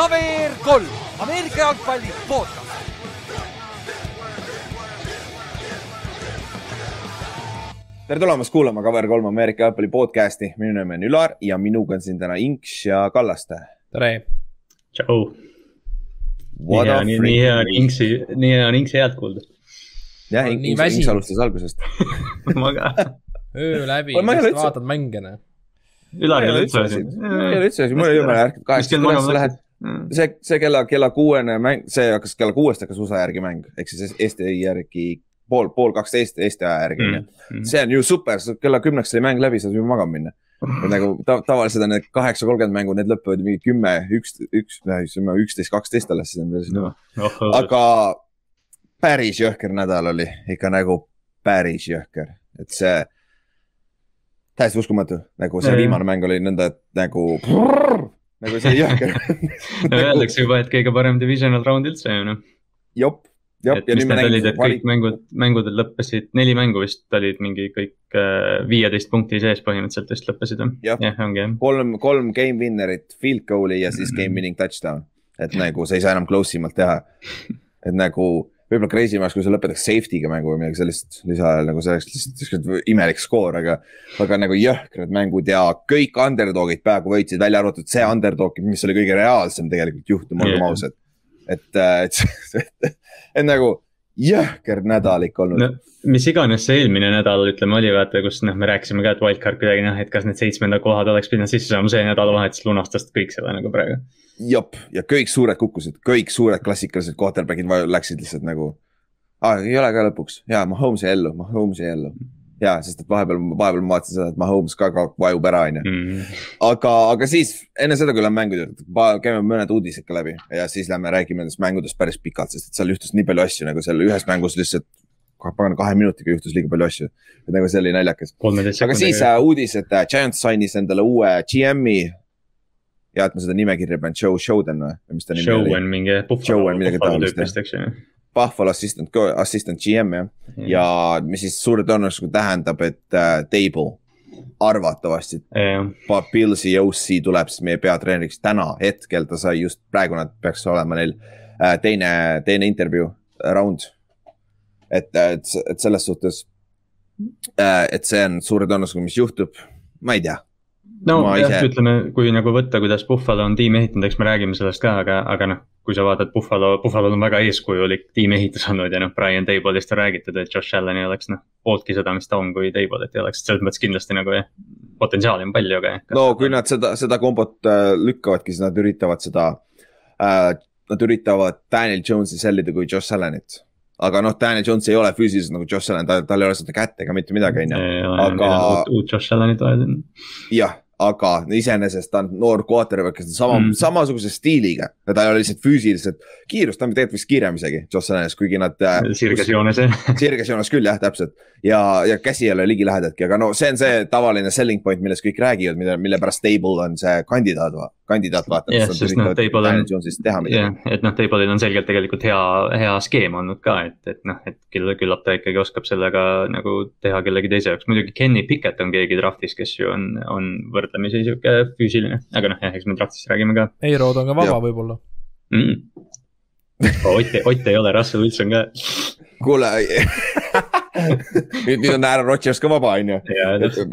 KVR kolm, Ameerika jalgpalli podcast. tere tulemast kuulama KVR3 Ameerika jalgpalli podcasti, minu nimi on Ülar ja minuga on siin täna Inks ja Kallaste. tere. tšau. nii hea, nii, nii hea on Inksi, nii hea on Inksi häält kuulda. jah, Inks, Inks alustas algusest ma ka. öö läbi, lihtsalt vaatad mänge noh. Ülar ei ole üldse asi. ei ole üldse asi, mul ei ole ärkad kaheksast üles, sa lähed see, see kella, kella kuuene mäng, see hakkas kella kuuest hakkas USA järgi mäng, ehk siis Eesti järgi pool, pool kaksteist Eesti aja järgi mm. -hmm. see on ju super, kella kümneks sai mäng läbi, saad juba magama minna. nagu ta, tavaliselt on need kaheksa kolmkümmend mängu, need lõpevad mingi kümme, üks, üks, üksteist, kaksteist alles siis on veel sinna no,. aga päris jõhker nädal oli, ikka nagu päris jõhker, et see täiesti uskumatu, nagu see viimane mäng oli nõnda, et nagu nagu see jõhker Öeldakse juba, et kõige parem divisional round üldse ju noh. jop, et mis need olid, et kõik mängud, mängudel lõppesid, neli mängu vist olid mingi kõik äh, viieteist punkti sees põhimõtteliselt vist lõppesid jah? jah, ongi jah. kolm, kolm game winner'it, field goal'i ja siis game winning touchdown. et nagu sa ei saa enam close imalt teha. et nagu võib-olla crazy maks, kui sa lõpetaks safety'ga mängu või midagi sellist lisaajal nagu see oleks lihtsalt imelik skoor, aga. aga nagu jõhkrad mängud ja kõik underdog'id peaaegu võitsid, välja arvatud see underdog, mis oli kõige reaalsem tegelikult juhtum, olgem ausad et, äh, et, et, et nagu jõhker nädal ikka olnud no,. mis iganes see eelmine nädal, ütleme, oli vaata, kus noh, me rääkisime ka, et wildcard kuidagi noh, et kas need seitsmenda kohad oleks pidanud sisse saama, see nädalavahetus lunastas kõik seda nagu praegu. jop, ja kõik suured kukkusid, kõik suured klassikalised quarterback'id läksid lihtsalt nagu ah,. ei ole ka lõpuks, jaa, Mahomes jäi ellu, Mahomes jäi ellu ja, sest et vahepeal, vahepeal ma vaatasin seda, et Mahomes ka vajub ära, on ju. Mhm. aga, aga siis enne seda, kui lähme mängude juurde, käime mõned uudised ka läbi ja siis lähme räägime nendest mängudest päris pikalt, sest et seal juhtus nii palju asju nagu seal ühes mängus lihtsalt pagan kahe minutiga juhtus liiga palju asju. et nagu see oli naljakas. aga siis uh, uudis, et uh, Giants sainis endale uue GM-i. ja et ma seda nimekirja pean, Joe Showden või, mis ta nimi Show oli? Show on mingi. Show on midagi taolist. Buffalo assistant, assistant GM jah mm. ja mis siis suure tõenäosusega tähendab, et äh, Table arvatavasti yeah. Pilsi OC tuleb siis meie peatreeneriks täna, hetkel ta sai just praegu nad peaks olema neil äh, teine, teine intervjuu äh, round. et, et, et selles suhtes äh,, et see on suure tõenäosusega, mis juhtub, ma ei tea no jah ise..., ütleme, kui nagu võtta, kuidas Buffalo on tiimi ehitanud, eks me räägime sellest ka, aga, aga noh, kui sa vaatad Buffalo, Buffalo'l on väga eeskujulik tiimiehitus olnud ja noh, Brian Table'ist on räägitud, et Josh Allan ei oleks noh, pooltki seda, mis ta on, kui Table'it ei oleks, selles mõttes kindlasti nagu jah, potentsiaali on palju, aga. no kui nad seda, seda kombot äh, lükkavadki, siis nad üritavad seda äh,, nad üritavad Daniel Jones'i sällida kui Josh Allanit aga noh, Daniel Jones ei ole füüsiliselt nagu Josh Allan, tal, tal ei ole seda kätt ega mitte midagi, on ju. aga. uut Josh Allanit vaja siin. jah, aga iseenesest ta on noor quarterback, kes on sama mm., samasuguse stiiliga ja ta ei ole lihtsalt füüsiliselt, kiirust on tegelikult vist kiirem isegi, Joss Allan'is, kuigi nad. Äh, sirges joones jah. sirges joones küll jah, täpselt ja, ja käsi ei ole ligilähedadki, aga no see on see tavaline selling point, millest kõik räägivad, mille, mille pärast Stable on see kandidaat, kandidaat vaata. jah, sest noh, Table on, jah, et noh, Table'il on selgelt tegelikult hea, hea skeem olnud ka, et, et noh, et küll, küllap ta ikkagi oskab sellega nagu teha kellegi teise jaoks, muidugi Kenny Pickett on keegi draft'is, kes ju on, on võrdlemisi sihuke füüsiline, aga noh, jah, eks me draft'ist räägime ka. Eirod on ka vaba võib-olla mm.. Ott, Ott ei ole, Russell Wilson ka. kuule nüüd, nüüd on Aaron Rodgers ka vaba, on ju.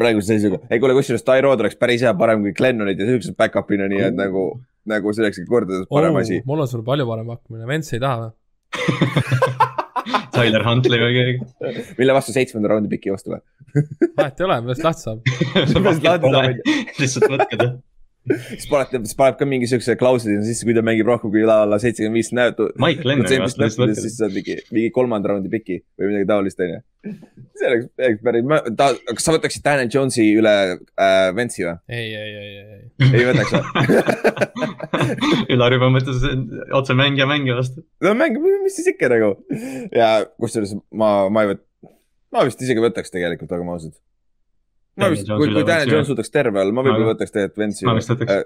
praeguse seisuga, ei kuule, kusjuures Tyrod oleks päris hea, parem kui Glennonid ja siuksed back-up'ina, nii et nagu, nagu see olekski kordades parem oh, asi. mul on sulle palju parem pakkumine, Vents ei taha või Tyler Huntley või keegi. mille vastu seitsmenda raundi piki vastu või? vahet ei ole, millest lahti saab. lihtsalt võtke ta siis paneb, siis paneb ka mingi siukse klausli sinna sisse, kui ta mängib rohkem kui alla seitsekümmend viis näotu. Mike võtke. siis saad mingi, mingi kolmanda raundi piki või midagi taolist, onju. see oleks, oleks päris, ta, kas sa võtaksid Daniel Jones'i üle äh, Ventsi või? ei, ei, ei, ei, ei. ei võtaks või Ülar juba mõtles otse mängija mängija vastu. no mäng, mis siis ikka nagu. ja kusjuures ma, ma ei võt-, ma vist isegi võtaks tegelikult, olgem ausad ma vist, kui, kui Daniel Jones suudaks terve olla, ma võib-olla võtaks tegelikult Ventsi. ma vist võtaks äh,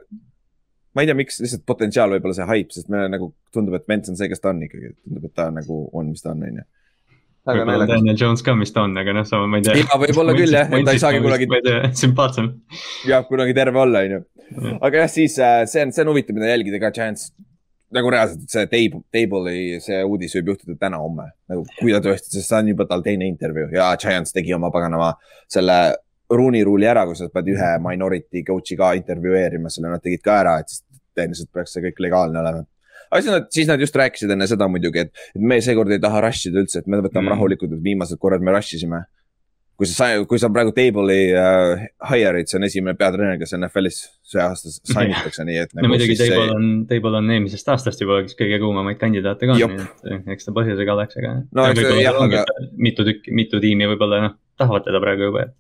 ma ei tea, miks, lihtsalt potentsiaal võib-olla see haip, sest meile nagu tundub, et Vents on see, kes ta on ikkagi, tundub, et ta nagu on, mis ta on, on ju. võib-olla Daniel Jones ka, mis ta on, aga noh, sama ma ei tea. jaa, võib-olla küll jah, et ta ei saagi kunagi. sümpaatsem. jah, kunagi terve olla, on ju. aga jah, siis äh, see on, see on huvitav, mida jälgida ka, Giants nagu reaalselt see table, table'i see uudis võib juhtuda täna-homme. nagu kui ta tõesti, sest see on juba tal teine intervjuu ja Giants tegi oma paganama selle Rooney ruuli ära, kus nad pidid ühe minority coach'i ka intervjueerima, selle nad tegid ka ära, et siis tehniliselt peaks see kõik legaalne olema. aga siis nad, siis nad just rääkisid enne seda muidugi, et, et me seekord ei taha rush ida üldse, et me võtame mm. rahulikult, et viimased korrad me rush isime kui sa, kui sa praegu table'i uh, hire'id, see on esimene peatreener, kes NFL-is see aasta sign itakse, nii et. no nagu muidugi Table see... on, Table on eelmisest aastast juba üks kõige kuumamaid kandidaate ka, nii et eks ta põhjusega oleks, aga. no mitu tükki, mitu tiimi võib-olla noh, tahavad teda praegu juba, et.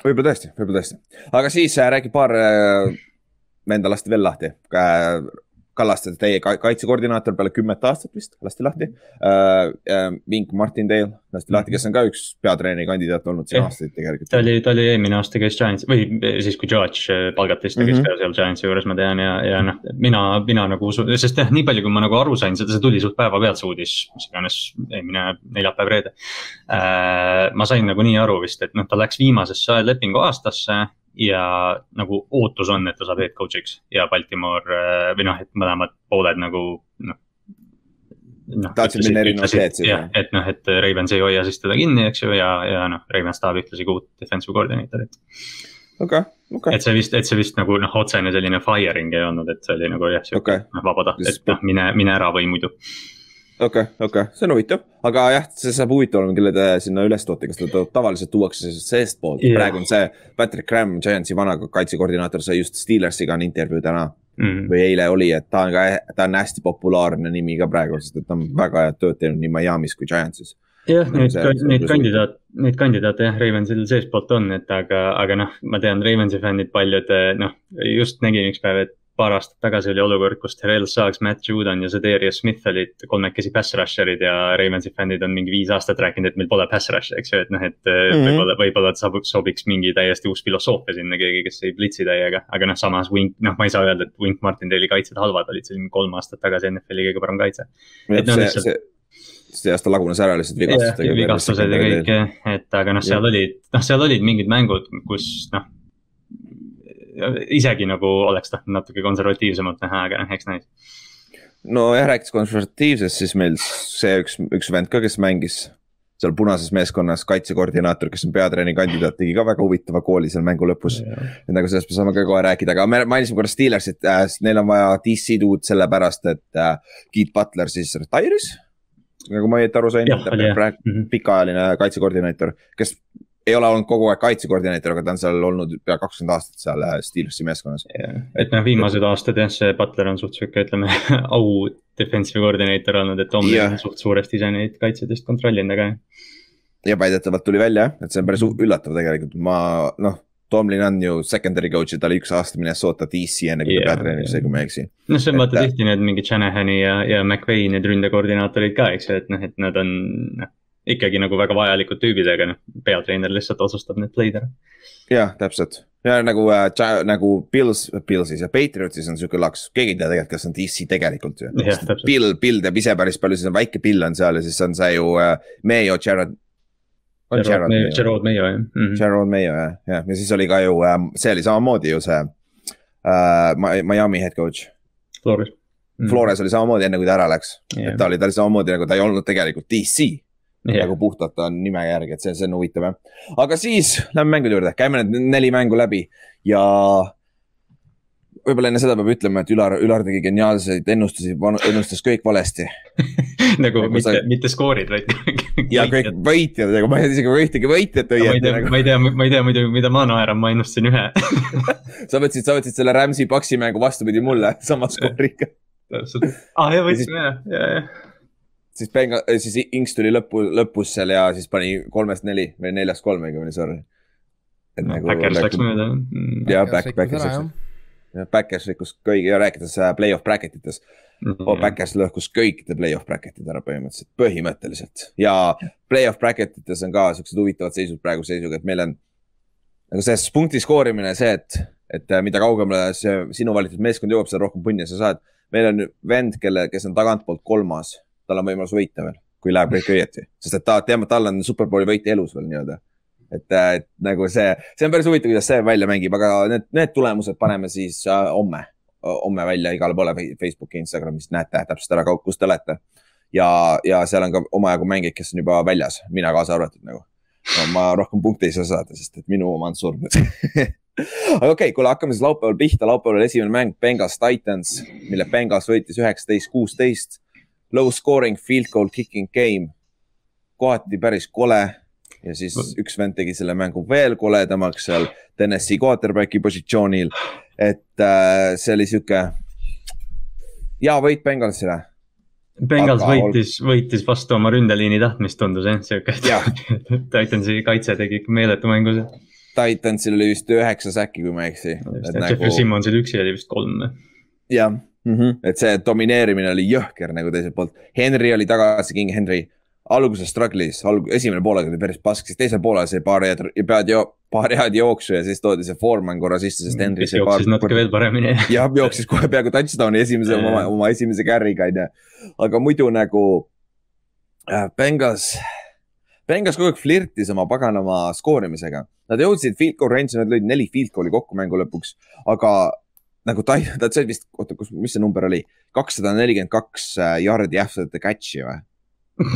Võib-olla tõesti, võib-olla tõesti, aga siis äh, räägi paar äh, venda lasti veel lahti. Äh, Kallaste, teie kaitsekoordinaator peale kümmet aastat vist lasti lahti uh,. Vink Martindale lasti lahti, kes on ka üks peatreeneri kandidaat olnud siin aastaid tegelikult. ta oli, ta oli eelmine aasta, käis Giants või siis, kui George äh, palgati, siis ta käis mm -hmm. ka seal Giantsi juures, ma tean ja, ja noh, mina, mina nagu usun, sest jah, nii palju, kui ma nagu aru sain, seda, see tuli suht päevapealt, see uudis, mis iganes eelmine neljapäev, reede uh,. ma sain nagu nii aru vist, et noh, ta läks viimasesse lepingu aastasse ja nagu ootus on, et ta saab head coach'iks ja Baltimore äh, või noh, et mõlemad pooled nagu noh. noh tahtsid minna erinevat teed siis. jah, et noh, et Ravens ei hoia siis teda kinni, eks ju, ja, ja noh, Ravens tahab ühtlasi ka uut defensive coordinator'it. okei okei et see vist, et see vist nagu noh, otsene selline firing ei olnud, et see oli nagu jah, sihuke okay. noh, vabatahtlik, et noh, mine, mine ära või muidu okei okay,, okei. Okay., see on huvitav, aga jah, see saab huvitav olema, kelle te sinna üles toote, kas ta tavaliselt tuuakse seestpoolt? Yeah., praegu on see Patrick Graham, Giantsi vana kaitsekoordinaator, sai just Steelersiga on intervjuu täna. Mm.. või eile oli, et ta on ka, ta on hästi populaarne nimi ka praegu, sest et ta on väga head tööd teinud nii Miami's kui Giantsis. Jah, neid, neid kandidaat, neid kandidaate jah, Ravensil seestpoolt on, et aga, aga noh, ma tean, Ravensi fännid paljud noh, just nägin üks päev, et paar aastat tagasi oli olukord, kus Terrell Suggs, Matt Judon ja Zedarius Smith olid kolmekesi pass rusher'id ja Ravensi fännid on mingi viis aastat rääkinud, et meil pole pass rush'i, eks ju, et noh, et mm -hmm. võib-olla, võib-olla sobiks mingi täiesti uus filosoofia sinna, keegi, kes ei blitsi täiega, aga noh, samas Wink, noh, ma ei saa öelda, et Wink Martindale'i kaitsed halvad olid, see oli kolm aastat tagasi NFL-i kõige parem kaitse. et noh, lihtsalt see see aasta lagunes ära lihtsalt vigastustega. vigastused ja kõik, et aga noh, seal olid, noh, seal olid mingid mängud, kus noh isegi nagu oleks tahtnud natuke konservatiivsemalt näha, aga noh, eks näis. nojah, rääkides konservatiivsest, siis meil see üks, üks vend ka, kes mängis seal punases meeskonnas kaitsekoordinaator, kes on peatreeni kandidaat, tegi ka väga huvitava kooli seal mängu lõpus. et nagu sellest me saame ka kohe rääkida, aga me mainisime korra Steelersit äh,, neil on vaja DC-d uut sellepärast, et äh, Keith Butler siis retire'is. nagu ma õieti aru sain, praegu mm -hmm. pikaajaline kaitsekoordinaator, kes ei ole olnud kogu aeg kaitsekoordineeter, aga ta on seal olnud pea kakskümmend aastat seal äh, Steelersi meeskonnas. et noh, viimased aastad jah, see Butler on suht sihuke, ütleme au defensive koordineeter olnud, et Tomlin yeah. on suht suuresti ise neid kaitsedest kontrollinud, aga. ja väidetavalt tuli välja jah, et see on päris üllatav tegelikult, ma noh. Tomlin on ju secondary coach ja ta oli üks aasta Minnesota DC enne kui ta peatreeneriks sai, kui ma ei eksi. noh, see on vaata tihti need mingid Shanahani ja, ja McVay need ründekoordinaatorid ka, eks ju, et noh, et nad on noh ikkagi nagu väga vajalikud tüübid, aga noh, peatreener lihtsalt otsustab need play'd ära. jah, täpselt ja nagu äh,, nagu Pils, Pilsis ja Patriotsis on sihuke laks, keegi ei tea tegelikult, kes on DC tegelikult ju. Bill, Bill teab ise päris palju, siis on väike Bill on seal ja siis on see ju äh, Mayo, Jared. Jared Mayo, Jared Mayo jah mm -hmm.. Jared Mayo jah, jah, ja siis oli ka ju äh,, see oli samamoodi ju see äh, Miami head coach. Flores mm. -hmm. Flores oli samamoodi enne, kui ta ära läks yeah., et ta oli, ta oli samamoodi nagu ta ei olnud tegelikult DC yeah. nagu puhtalt on nime järgi, et see, see on huvitav jah. aga siis lähme mängude juurde, käime need neli mängu läbi ja võib-olla enne seda peab ütlema, et Ülar, Ülar tegi geniaalseid ennustusi, ennustas kõik valesti nagu mitte sa..., mitte skoorid, vaid ja kõik võitjad, aga ma ei tea isegi ühtegi võitjat õieti nagu. ma ei tea, ma ei tea muidu, mida ma naeran, ma ennustasin ühe sa võtsid, sa võtsid selle Rams'i paksi mängu vastupidi mulle, sama skooriga. aa ah, jah, võtsime jah, jah, jah siis Benga, äh, siis Inks tuli lõppu, lõpus seal ja siis pani kolmest neli või neljast kolm õigemini, sorry. et no, nagu. Backers läks mööda mm.. jah, back, Backers läks. jah, Backers rikkus kõigi ja rääkides äh, play-off bracket ites mm. -hmm. Oh, Backers lõhkus kõikide play-off bracket'id ära põhimõtteliselt, põhimõtteliselt ja play-off bracket ites on ka siuksed huvitavad seisud praeguse seisuga, et meil on. nagu see punkti skoorimine, see, et, et äh, mida kaugemale see sinu valitud meeskond jõuab, seda rohkem punni sa saad. meil on vend, kelle, kes on tagantpoolt kolmas tal on võimalus võita veel, kui läheb kõik õieti, sest et ta, teame, tal on superbowli võit elus veel nii-öelda. et, äh, et nagu see, see on päris huvitav, kuidas see välja mängib, aga need, need tulemused paneme siis äh, homme, homme välja igale poole Facebooki, Instagramis, näete täpselt ära, kus te olete. ja, ja seal on ka omajagu mängijaid, kes on juba väljas, mina kaasa arvatud nagu no,. ma rohkem punkte ei saa saada, sest et minu oma on surnud aga okei okay,, kuule, hakkame siis laupäeval pihta, laupäeval esimene mäng, Bengals Titans, mille Bengals võitis üheksateist, kuusteist. Low scoring field goal kicking game, kohati päris kole ja siis üks vend tegi selle mängu veel koledamaks seal Tennessee quarterback'i positsioonil. et äh, see oli sihuke hea võit Bengalsile. Bengals Aga... võitis, võitis vastu oma ründeliini tahtmist, tundus jah, sihuke Titansi kaitse tegi ikka meeletu mängu seal. Titansil oli vist üheksa säki, kui ma ei eksi. Jeffrey nagu... Simmonsil üksi oli vist kolm. jah mm -hmm., et see domineerimine oli jõhker nagu teiselt poolt. Henry oli tagasi, King Henry alguses struggle'is, alg-, esimene poolaeg oli päris pask, siis teisel poolel sai paar head, pead jo-, paar head jooksu ja siis toodi see Foreman korra sisse, sest Henry sai paar. natuke veel paremini. jah, jooksis kohe peaaegu touchdown'i esimese oma, oma esimese carry'ga onju. aga muidu nagu äh, Bengals, Bengals kogu aeg flirtis oma paganama skoorimisega. Nad jõudsid field goal range'i, nad lõid neli field goal'i kokku mängu lõpuks, aga nagu ta, ta sai vist, oota, kus, mis see number oli, kakssada nelikümmend kaks yard'i äh, after the catch'i või?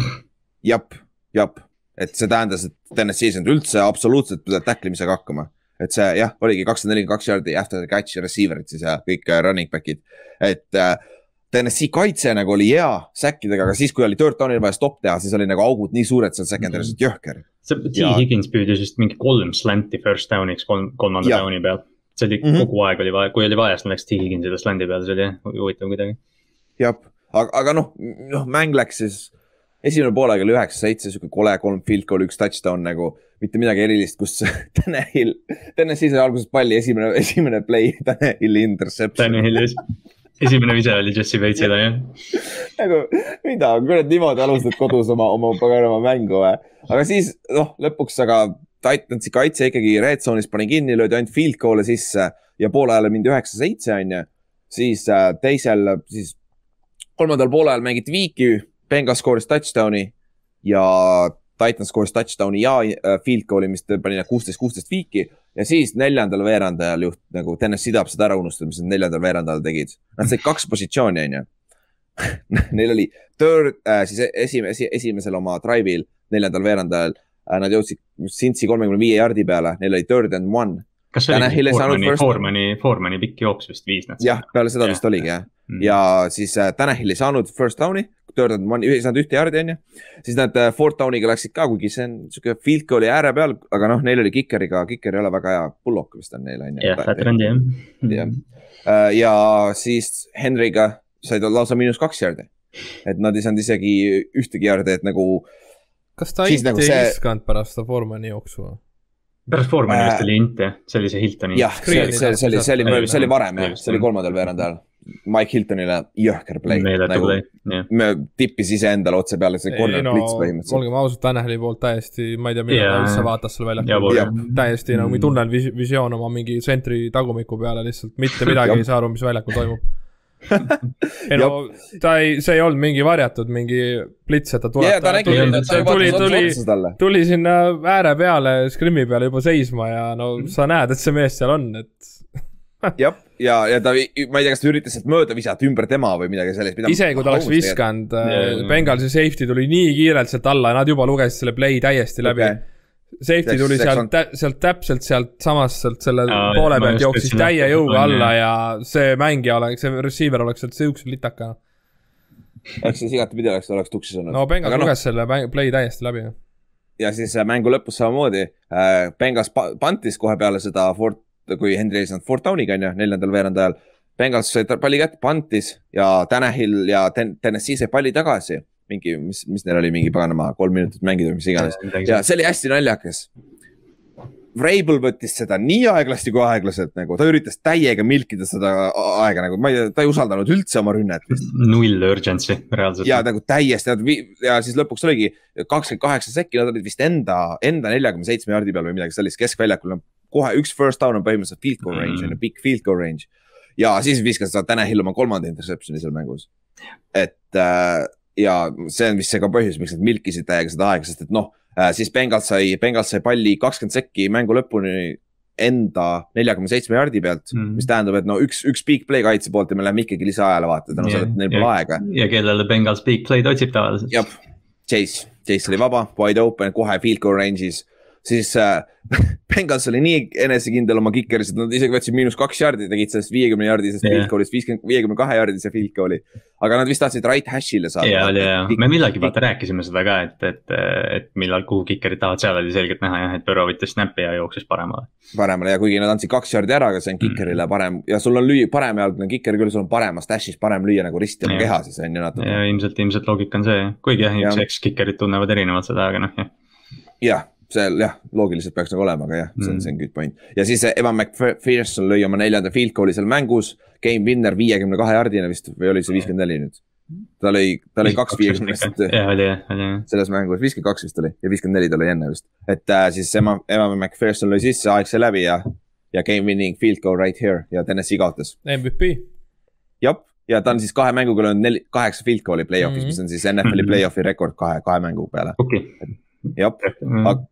Jep, jep, et see tähendas, et Tennessee ei saanud üldse absoluutselt tacklimisega hakkama. et see jah, oligi kakssada nelikümmend kaks jaardi after the catch receiver'id siis ja kõik äh, running back'id, et äh, Tennessee kaitse nagu oli hea säkkidega, aga siis, kui oli third down'il vaja stopp teha, siis oli nagu augud nii suured seal secondary's, et jõhker. see T. Ja... Higgins püüdis vist mingi kolm slanti first down'iks kolm, kolmanda down'i peal. See oli mm -hmm. kogu aeg oli vaja, kui oli vaja, siis läks T Higginsile slandi peale, see oli huvitav kuidagi. jah, aga, aga noh, noh mäng läks siis esimene poolaeg oli üheksa-seitse, sihuke kole, kolm field goal, üks touchdown nagu, mitte midagi erilist, kus Tanel, Tennessee sai alguses palli, esimene, esimene play, Taneli interception. Taneli esimene vise oli Jesse Bates'ile jah. nagu mida, kurat niimoodi alustad kodus oma, oma paganama mängu või? aga siis noh, lõpuks aga Titansi kaitse ikkagi red zone'is pani kinni, löödi ainult field goal'e sisse ja poole ajal mindi üheksa-seitse on ju. siis äh, teisel, siis kolmandal poolel mängiti viiki Bengals skooris touchdown'i ja Titan skooris touchdown'i ja äh, field goal'i, mis pani nad kuusteist, kuusteist viiki. ja siis neljandal veerandajal juht nagu Tennessee tahab seda ära unustada, mis nad neljandal veerandajal tegid. Nad said kaks positsiooni, on ju. Neil oli third äh,, siis esimene, esimesel oma drive'il, neljandal veerandajal. Nad jõudsid Cincy kolmekümne viie jardi peale, neil oli third and one. kas see oli Foormani, Foormani, Foormani pikk jooks vist viis nad? jah, peale seda vist oligi jah mm.. ja siis äh, Tanahil ei saanud first down'i third and one, ei saanud ühte jardi, onju. siis nad äh, fourth down'iga läksid ka, kuigi see on sihuke field goal'i ääre peal, aga noh, neil oli kikeriga, kiker ei ole väga hea, Bullock vist on neil, onju. jah, veteran jah. jah, äh, ja siis Henry'ga said lausa miinus kaks jardi. et nad ei saanud isegi ühtegi jardi, et nagu. Kas ta int nagu ei see... viskanud pärast seda Formani jooksu pärast Formani vist äh, oli int jah, see oli see Hiltoni. jah, see, see, see oli, see oli, see oli varem jah, see oli kolmandal veerandajal Mike Hiltonile jõhker play. nagu, me tippis iseendale otse peale, see corner no, blitz põhimõtteliselt. olgem ausad, Tanaheli poolt täiesti, ma ei tea, millal yeah. ta üldse vaatas seal väljakul. täiesti nagu mm. tunnel vis visioon oma mingi tsentri tagumiku peale lihtsalt, mitte midagi ei saa aru, mis väljakul toimub ei no ta ei, see ei olnud mingi varjatud mingi plits, et ta tuleb yeah,. ta tuli, tuli, tuli, tuli sinna ääre peale, skrimmi peale juba seisma ja no mm. sa näed, et see mees seal on, et jah, ja, ja ta, ma ei tea, kas ta üritas sealt mööda visata ümber tema või midagi sellist. isegi kui ta oleks viskanud äh,, Bengalsi safety tuli nii kiirelt sealt alla ja nad juba lugesid selle play täiesti läbi okay.. Safety Seks, tuli sealt, sealt täpselt sealt samast, sealt selle Aa, poole pealt jooksis täie jõuga alla ja see mängija oleks, see receiver oleks sealt siukse litaka. eks siis igatepidi oleks, oleks tuksis olnud. no Bengals no, luges selle play täiesti läbi. ja siis äh, mängu lõpus samamoodi äh,, Bengals pantis kohe peale seda Fort kui Henry ei saanud fourth down'iga on ju, neljandal veerandajal. Bengals sai palli kätte, pantis ja Tanahil ja Ten-, Tennessee sai palli tagasi. Mingi, mis, mis neil oli, mingi paganama kolm minutit mängida või mis iganes ja see oli hästi naljakas. Vrabel võttis seda nii aeglasti kui aeglaselt nagu, ta üritas täiega milkida seda aega nagu, ma ei tea, ta ei usaldanud üldse oma rünnet null urgency reaalselt. ja nagu täiesti ja siis lõpuks oligi kakskümmend kaheksa sekki, nad olid vist enda, enda neljakümne seitsme jardi peal või midagi sellist keskväljakul kohe üks first down on põhimõtteliselt field goal range on mm. ju, big field goal range. ja siis viskas ta Tanahil oma kolmanda interception'i seal mängus. et äh, ja see on vist see ka põhjus, miks nad milkisid täiega seda aega, sest et noh äh,, siis Bengals sai, Bengals sai palli kakskümmend sekki mängu lõpuni enda neljakümne seitsme jardi pealt mm. -hmm. mis tähendab, et no üks, üks big play kaitse poolt ja me läheme ikkagi lisaajale vaata, tänu sellele, et neil pole aega. ja kellele Bengals big play'd otsib tavaliselt. jah, Chase, Chase oli vaba, wide open, kohe field goal range'is siis äh, Bengals oli nii enesekindel oma kikeris, et nad isegi võtsid miinus kaks jardi, tegid sellest viiekümne jardisest yeah. field goal'ist viiskümmend, viiekümne kahe jardise field goal'i. aga nad vist tahtsid right hash'ile saada. ja, oli ja, me millalgi vaata rääkisime seda ka, et, et, et millal, kuhu kikerid tahavad, seal oli selgelt näha jah, et Burrow võttis snap'i ja jooksis paremale. paremale ja kuigi nad andsid kaks jardi ära, aga see on kikerile mm. parem ja sul on lüüa, paremjalgne kiker küll, sul on paremas dash'is parem lüüa nagu risti oma keha siis on ju natuke. ja ilmselt, ilmselt loogika on see, kuigi jah, üks eks-kikerid tunnevad erinevalt seda, aga noh jah. jah seal jah, loogiliselt peaks nagu olema, aga jah, see on, mm. see on good point. ja siis Evan McPherson lõi oma neljanda field goal'i seal mängus. Game winner viiekümne kahe jardina vist või oli see viiskümmend neli nüüd? ta lõi, ta lõi kaks viiekümnest. jah, oli jah, oli jah. selles mängus viiskümmend kaks vist oli ja viiskümmend neli ta lõi enne vist. et äh, siis Evan, Evan McPherson lõi sisse, aeg sai läbi ja, ja game winning field goal right here ja Tennessee kaotas. MVP. jah, ja ta on siis kahe mänguga löönud neli, kaheksa field goal'i play-off'is mm, -hmm. mis on siis NFL-i mm -hmm. play-off'i rekord kahe, kahe mängu peale. okei okay.. jah, aga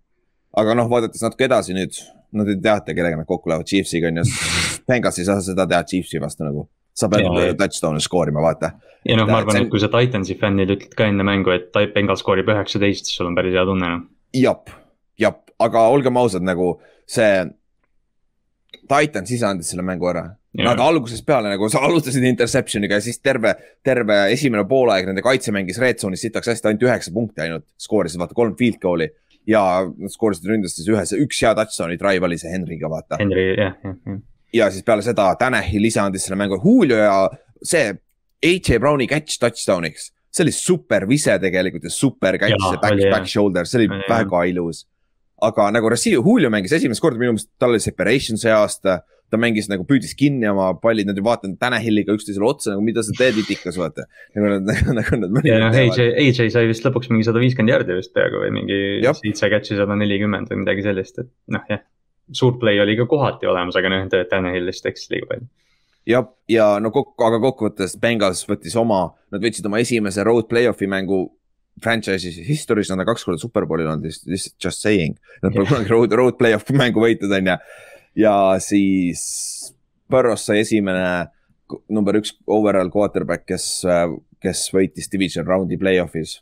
aga noh, vaadates natuke edasi nüüd, no te teate, kellega nad kokku lähevad, Chiefsiga on ju. Bengals ei saa seda teha Chiefsi vastu nagu, sa pead touchdown'i skoorima, vaata. ja noh, ma arvan, et kui sa Titansi fännid ütled ka enne mängu, et Bengal skoorib üheksateist, siis sul on päris hea tunne noh. jep, jep, aga olgem ausad, nagu see. Titans ise andis selle mängu ära. Nad algusest peale nagu sa alustasid interception'iga ja siis terve, terve esimene poolaeg nende kaitse mängis red zone'is sitaks hästi, ainult üheksa punkti ainult. skoorisid vaata kolm field goal'i ja nad skoorisid ründas siis ühe, üks hea touchdown'i drive oli see Henry'ga, vaata. Henry, jah, jah, jah. ja siis peale seda Tanahil ise andis selle mängu, Julio ja see AJ Browni catch touchdown'iks. see oli super vise tegelikult ja super catch ja back, back shoulder, see oli ja, väga ilus. aga nagu receiver, Julio mängis esimest korda minu meelest, tal oli separation see aasta ta mängis nagu püüdis kinni oma pallid, nad ju vaatavad Tanahiliga üksteisele otsa nagu mida sa teed itikas vaata. nagu nad, nagu, nad. ja noh, AJ, AJ sai vist lõpuks mingi sada viiskümmend jardi vist peaaegu või mingi seitse catch'i sada nelikümmend või midagi sellist, et noh jah. suur play oli ka kohati olemas, aga noh, Tanahil lihtsalt eksis liiga palju jah, ja no kokku, aga kokkuvõttes Bengals võttis oma, nad võtsid oma esimese road play-off'i mängu franchise'is historis, nad on kaks korda superbowlil olnud, just saying. Nad pole kunagi road, road play-off mängu võitnud, on ju ja siis Burrows sai esimene number üks overall quarterback, kes, kes võitis division round'i play-off'is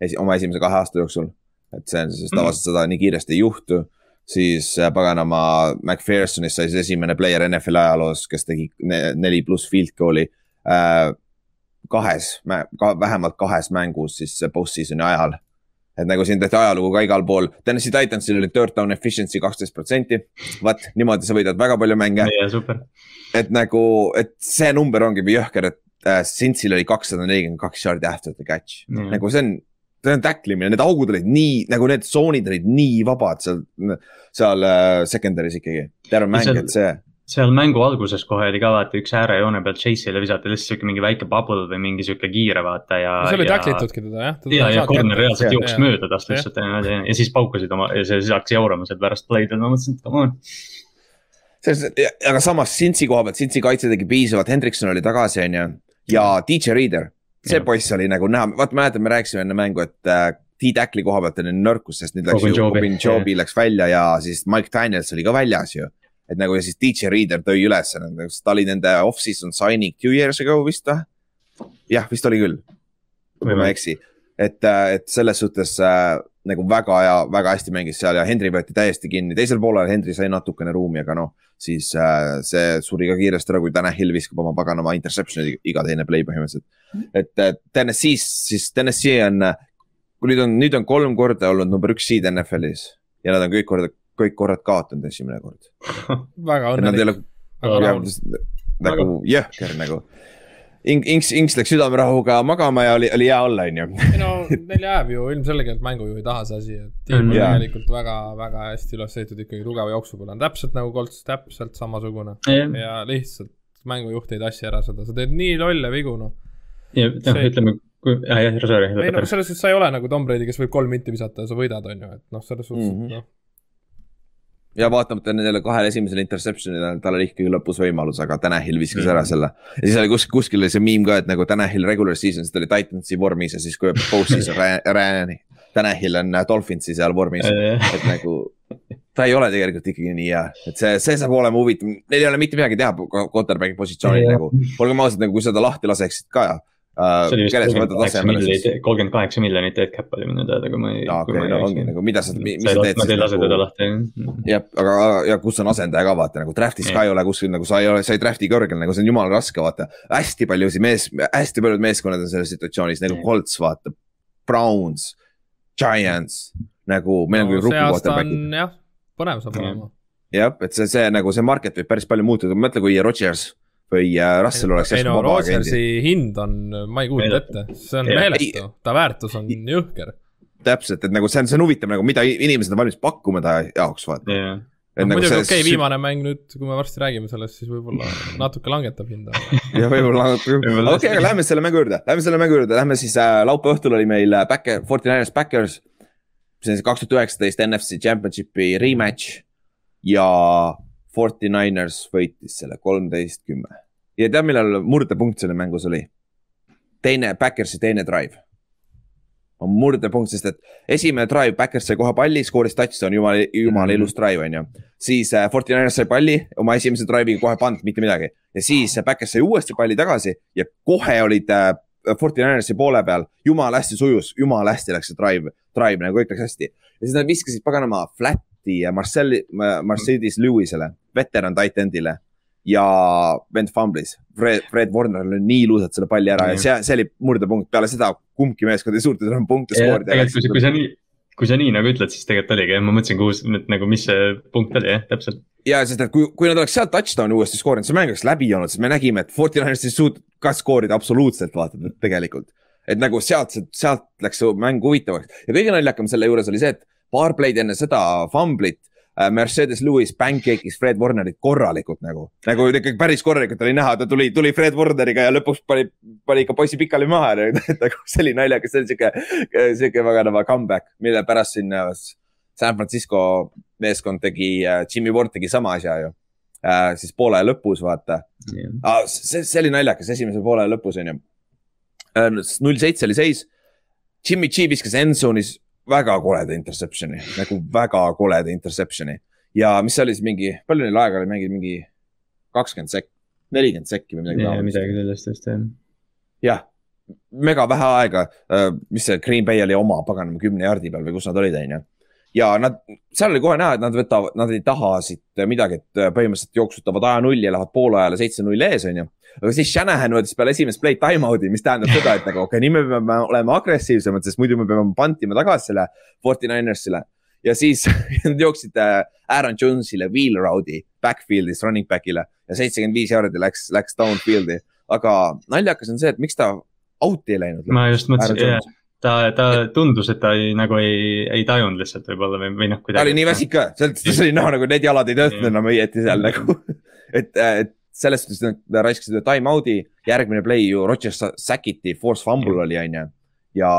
esi, oma esimese kahe aasta jooksul. et see on siis tavaliselt seda nii kiiresti ei juhtu. siis äh, paganama McPhersonist sai siis esimene player NFL ajaloos, kes tegi neli pluss field goal'i äh, kahes, ka vähemalt kahes mängus siis post-season'i ajal et nagu siin tehti ajalugu ka igal pool. Tennessee Titansil oli third down efficiency kaksteist protsenti. vaat niimoodi sa võidad väga palju mänge. et nagu, et see number ongi jõhker, et äh, Cincy'l oli kakssada nelikümmend kaks yard'i after the catch. nagu see on, see on tacklimine, need augud olid nii, nagu need tsoonid olid nii vabad seal, seal äh, secondary's ikkagi. terve mäng, et see seal mängu alguses kohe oli ka vaata üks äärejoone pealt Chase'ile visati lihtsalt sihuke mingi väike bubble või mingi sihuke kiire vaata ja. no see oli taklitudki teda jah. ja, ja corner reaalselt jooksis mööda tast lihtsalt ja, ja, ja siis paukusid oma ja see siis hakkas jaurama seal pärast play'd ja ma mõtlesin, et come on selles, aga samas Cincy koha pealt, Cincy kaitse tegi piisavalt, Hendrikson oli tagasi, on ju. ja DJ Reader, see ja. poiss oli nagu näha, vaata mäletad, me rääkisime enne mängu, et äh, T-Tackli koha pealt oli nõrkus, sest nüüd läks ju, Robin Jobi läks välja ja siis Mike Daniels oli ka väljas ju et nagu ja siis DJ Reader tõi üles, ta oli nende off-season signing two years ago vist või? jah, vist oli küll, kui ma ei eksi, et, äh, et selles suhtes äh, nagu väga hea, väga hästi mängis seal ja Henry võeti täiesti kinni, teisel poolel Henry sai natukene ruumi, aga noh, siis äh, see suri ka kiiresti ära, kui Tanahil viskab oma paganama interception'i iga teine play põhimõtteliselt. et äh, Tennessee's, siis Tennessee on, kui nüüd on, nüüd on kolm korda olnud number üks seed NFL-is ja nad on kõik korda kõik korrad kaotanud esimene kord väga õnnelik. nagu jõhker nagu. Inks, Inks läks südamerahuga magama ja oli, oli hea olla, on ju. ei no neil jääb ju ilmselgelt mängujuhi taha see asi, et tiim on yeah. tegelikult väga, väga hästi üles ehitatud ikkagi tugeva jooksupoole, on täpselt nagu Colts, täpselt samasugune yeah. ja lihtsalt mängujuht ei tassi ära seda, sa teed nii lolle vigu, noh. ja noh, ütleme kui, jah, jah, sorry. ei no selles suhtes sa ei ole nagu Tom Brady, kes võib kolm minti visata ja sa võidad, on ju, et noh, selles suhtes mm -hmm. noh ja vaatamata nendele kahele esimesele interception'ile, tal oli ikkagi lõpus võimalus, aga Tanahil viskas ära selle. ja siis oli kuskil, kuskil oli see meme ka, et nagu Tanahil regular season'is ta oli Titansi vormis ja siis kui post season Ryan'i. Tanahil on Dolphinsi seal vormis, et nagu ta ei ole tegelikult ikkagi nii hea, et see, see saab olema huvitav, neil ei ole mitte midagi teha quarterback'i positsioonil nagu, olgem ausad, nagu kui sa ta lahti laseksid ka vist kolmkümmend kaheksa miljonit dead cap oli minu teada, kui ma ei. okei, no ongi nagu, mida sa, mis sa teed. Nad ei lase teda lahti. jah, aga, ja kus on asendaja ka vaata nagu draft'is ka ei ole kuskil nagu sa ei ole, sa ei draft'i kõrgel, nagu see on jumala raske vaata. hästi paljusid mees, hästi paljud meeskonnad on selles situatsioonis, nagu Colts vaata, Browns, Giants nagu meil on küll grupi quarterback'id. jah, põnev saab olema. jah, et see, see nagu see market võib päris palju muutuda, mõtle, kui Rodgers või äh, Russell oleks. ei no Rodgersi hind on, ma ei kujuta ette, see on meeletu, ta väärtus on jõhker. täpselt, et nagu see on, see on huvitav nagu, mida inimesed on valmis pakkuma ta jaoks, vaata. Yeah.. No, nagu muidugi okei okay,, viimane mäng nüüd, kui me varsti räägime sellest, siis võib-olla natuke langetab hinda. jah, võib-olla langetab küll, okei, aga lähme selle mängu juurde, lähme selle mängu juurde, lähme siis äh, laupäeva õhtul oli meil äh, Backer, Forty Niners Backers. see on siis kaks tuhat üheksateist NFC Championshipi rematch. Ja Forty Niners võitis selle kolmteist, kümme ja tead, millal murdepunkt selle mängus oli? teine, Backersi teine drive. on murdepunkt, sest et esimene drive, Backers sai kohe palli, skooris touchdown, jumala, jumala mhm. ilus drive on ju. siis äh, Forty Niners sai palli oma esimese drive'iga kohe pannud, mitte midagi. ja siis Backers sai uuesti palli tagasi ja kohe olid äh, Forty Ninersi poole peal, jumala hästi sujus, jumala hästi läks see drive, drive nagu kõik läks hästi. ja siis nad viskasid paganama flat'i Marcelli, Mercedes Lewisele, veteran tight end'ile ja vend fumblis. Fred, Fred Warner lõi nii ilusalt selle palli ära ja see, see oli murdepunkt, peale seda kumbki meeskond ei suutnud enam punkte skoorida. tegelikult, kui, sa nii, kui sa nii nagu ütled, siis tegelikult oligi jah, ma mõtlesin, kuhu, nagu mis see punkt oli jah, täpselt. ja, sest et kui, kui nad oleks sealt touchdown'i uuesti skoorinud, see mäng oleks läbi olnud, siis me nägime, et Fortinandist ei suutnud ka skoorida absoluutselt vaata tegelikult. et nagu sealt, sealt läks see mäng huvitavaks ja kõige naljakam selle juures oli see, et paar play'd enne seda fumblit Äh, Mercedes Lewis pancake'is Fred Warnerit korralikult nagu, nagu ikkagi päris korralikult oli näha, ta tuli, tuli Fred Warneriga ja lõpuks pani, pani ikka poisi pikali maha, et nagu see oli naljakas, see oli sihuke, sihuke paganama comeback, mille pärast siin äh, San Francisco meeskond tegi, äh, Jimmy Ward tegi sama asja ju siis poole lõpus vaata yeah.. Ah, see, see oli naljakas, esimese poole lõpus on ju. null seitse oli seis. Jimmy G viskas end zone'is väga koleda interception'i, nagu väga koleda interception'i. ja mis see oli siis mingi, palju neil aega oli mängida, mingi kakskümmend sekki, nelikümmend sekki või midagi taolist. midagi sellest vist jah. jah, mega vähe aega, äh, mis see Green Bay oli oma paganama kümne jardi peal või kus nad olid, on ju ja nad, seal oli kohe näha, et nad võtavad, nad ei taha siit midagi, et põhimõtteliselt jooksutavad aja nulli ja lähevad poolajale seitse-null ees, on ju aga siis Shanahan võttis peale esimest play'd time out'i, mis tähendab seda, et nagu okei okay,, nii me peame olema agressiivsemad, sest muidu me peame pantima tagasi selle Forty Ninersile. ja siis nad jooksid äh, Aaron Jones'ile wheel round'i backfield'is running back'ile ja seitsekümmend viis jaardi läks, läks downfield'i. aga naljakas on see, et miks ta out'i ei läinud. ma just mõtlesin, jah ta, ta tundus, et ta ei, nagu ei, ei tajunud lihtsalt võib-olla või, või noh. ta oli nii väsik ka, sealt oli näha nagu need jalad ei töötanud enam õieti seal nagu et, et selles suhtes nad raiskasid ühe time out'i, järgmine play ju Rodgers säkiti, force fumble oli, on ju. ja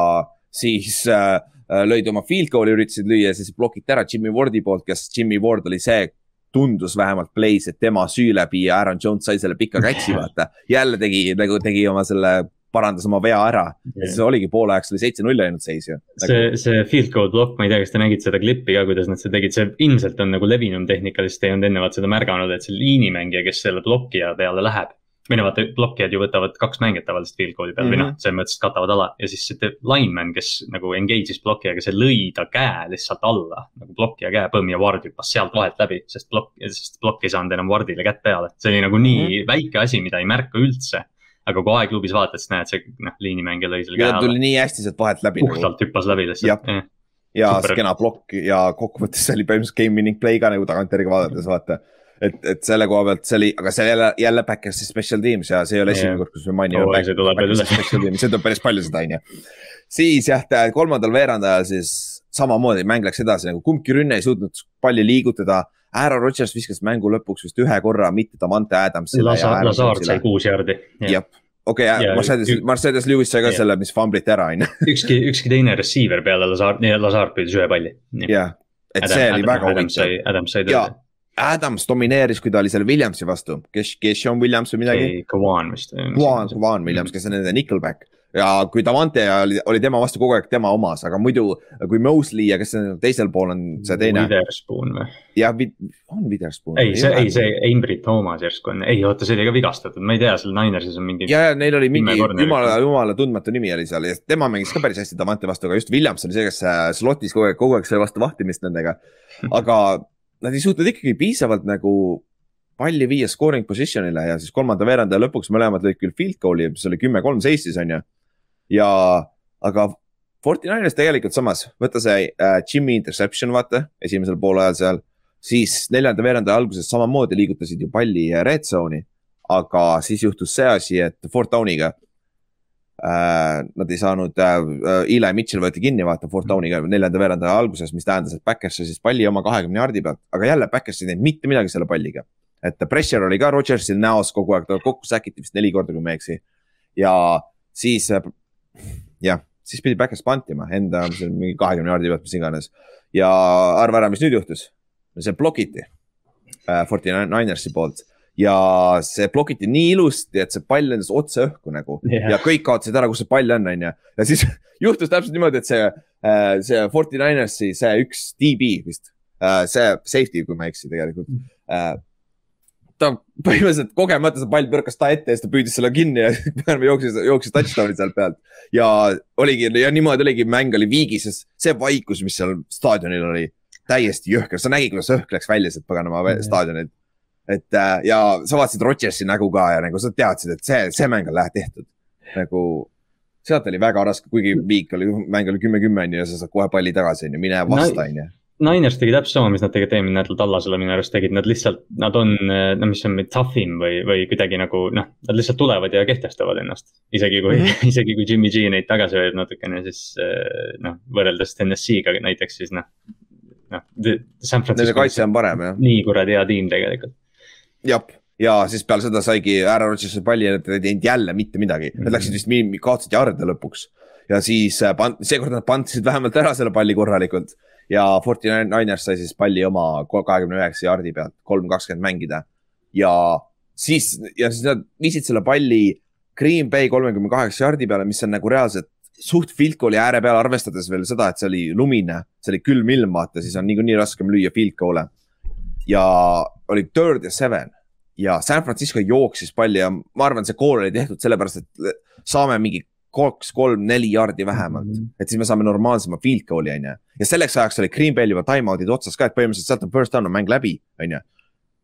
siis äh, äh, lõid oma field goal'i, üritasid lüüa, siis blokiti ära Jimmy Wardi poolt, kes Jimmy Ward oli see, tundus vähemalt play's, et tema süü läbi ja Aaron Jones sai selle pika catch'i, vaata. jälle tegi, nagu tegi oma selle parandas oma vea ära yeah.. siis oligi poole ajaks oli seitse-null ainult seis ju. see, see field goal block, ma ei tea, kas te nägite seda klippi ka, kuidas nad seda tegid, see ilmselt on nagu levinum tehnika, lihtsalt ei olnud enne vaat seda märganud, et see liinimängija, kes selle blokkija peale läheb. või no vaata, blokkijad ju võtavad kaks mängijat tavaliselt field goal'i peal mm -hmm. või noh, mhm. selles mõttes katavad ala ja siis see lineman, kes nagu engage'is blokkijaga, see lõi ta käe lihtsalt alla. nagu blokkija käe põmm ja Ward hüppas sealt vahelt läbi, sest plokk, sest plokk ei saanud enam Wardile kätt peale. see oli nagu nii mm -hmm. väike asi, mida ei märka üldse aga kui aegklubis vaatad, siis näed, see noh, liinimängija lõi selle käe alla. tuli nii hästi sealt vahelt läbi. puhtalt nagu. hüppas läbi lihtsalt. ja, ja kena plokk ja kokkuvõttes see oli põhimõtteliselt game winning play ka nagu tagantjärgi vaadates vaata. et, et selle koha pealt see oli, aga see jälle, jälle Backersi special teams ja see ei ole esimene kord, kus me mainime oh,. see tuleb veel üle. see tuleb päris palju seda, on ju. siis jah, kolmandal veerandajal siis samamoodi mäng läks edasi nagu kumbki rünne ei suutnud palli liigutada Aaron Rodgers viskas mängu lõpuks vist ühe korra, mitte Davante Adamsile. Lazar, Lazard sai kuus jardi. jah, okei okay,, Mercedes, Mercedes Lewis sai ka yeah. selle, mis fumblit ära, on ju. ükski, ükski teine receiver peale Lazard, Lazard püüdis ühe palli. jah, et Adam, see oli Adam, väga huvitav. Adams sai tõde. Adams domineeris, kui ta oli seal Williamsi vastu, kes, kes Sean Williams või midagi. Kawan vist. Kawan, Kawan Williams, kes on nende nickelback ja kui Davante oli, oli tema vastu kogu aeg tema omas, aga muidu kui Mosley ja kes teisel pool on see teine. Witherspoon või? jah, on Witherspoon. ei, see, ei see Ambry Thomas järsku on, ei oota, see oli ka vigastatud, ma ei tea, seal Ninersis on mingi. ja, ja neil oli mingi jumala, jumala tundmatu nimi oli seal ja tema mängis ka päris hästi Davante vastu, aga just Williams oli see, kes äh, slot'is kogu aeg, kogu aeg sai vastu vahtimist nendega. aga nad ei suutnud ikkagi piisavalt nagu palli viia scoring position'ile ja siis kolmanda veerandaja lõpuks mõlemad lõid küll field goal'i, mis oli kümme-kolm seisis, on ju ja, aga Fortinaines tegelikult samas, võta see äh, Jimmy interception, vaata, esimesel poolajal seal. siis neljanda veeranda alguses samamoodi liigutasid ju palli red zone'i. aga siis juhtus see asi, et Fort Downiga äh,. Nad ei saanud äh,, Eli Mitchell võeti kinni, vaata, Fort Downiga neljanda veeranda alguses, mis tähendas, et Backers sai siis palli oma kahekümne jaardi pealt, aga jälle Backers ei teinud mitte midagi selle palliga. et pressure oli ka Rodgersil näos kogu aeg, ta kokku säkiti vist neli korda, kui ma ei eksi. ja siis äh, jah, siis pidi back'is pantima enda mingi kahekümne jaardi pealt, mis iganes. ja arva ära, mis nüüd juhtus. see blokiti äh, Forty Ninersi poolt ja see blokiti nii ilusti, et see pall lendas otse õhku nagu yeah. ja kõik kaotasid ära, kus see pall on, on ju. ja siis juhtus täpselt niimoodi, et see äh,, see Forty Ninersi, see üks DB vist äh,, see safety, kui ma ei eksi tegelikult mm. äh, ta põhimõtteliselt kogemata see pall põrkas ta ette ja siis ta püüdis selle kinni ja jooksis, jooksis touchdown'i sealt pealt. ja oligi ja niimoodi oligi, mäng oli viigis, sest see vaikus, mis seal staadionil oli, täiesti jõhker, sa nägid, kuidas õhk läks välja sealt paganama mm -hmm. staadionilt. et äh, ja sa vaatasid Rodgersi nägu ka ja nagu sa teadsid, et see, see mäng on lähe tehtud. nagu sealt oli väga raske, kuigi viik oli, mäng oli kümme-kümme on ju ja sa saad kohe palli tagasi on ju, mine vasta on ju Niners tegi täpselt sama, mis nad tegid eelmine nädal Tallasele minu arust tegid, nad lihtsalt, nad on, no mis on tough im või, või kuidagi nagu noh, nad lihtsalt tulevad ja kehtestavad ennast. isegi kui mm, -hmm. isegi kui Jimmy G neid tagasi hoiab natukene, siis eh, noh, võrreldes TNS-iga näiteks, siis noh. noh, San Francisco. Nende kaitse on parem jah. nii kuradi hea tiim tegelikult. jah, ja siis peale seda saigi ära Rodgersi palli ja nad ei teinud jälle mitte midagi nad läksid vist, kaotasid jarde lõpuks. ja siis äh, seekord nad pantisid vähemalt ära selle palli korralikult ja Forty Niners sai siis palli oma kahekümne üheksa jaardi pealt, kolm kakskümmend mängida. ja siis, ja siis nad viisid selle palli Green Bay kolmekümne kaheksa jaardi peale, mis on nagu reaalselt suht field goal'i ääre peal, arvestades veel seda, et see oli lumine, see oli külm ilm, vaata, siis on niikuinii raskem lüüa field goal'e. ja oli third ja seven ja San Francisco jooksis palli ja ma arvan, see goal oli tehtud sellepärast, et saame mingi kaks, kolm, neli jaardi vähemalt mm. -hmm. et siis me saame normaalsema field goal'i, on ju. ja selleks ajaks oli Green Bay'l juba time-out'id otsas ka, et põhimõtteliselt sealt on first down on mäng läbi, on ju.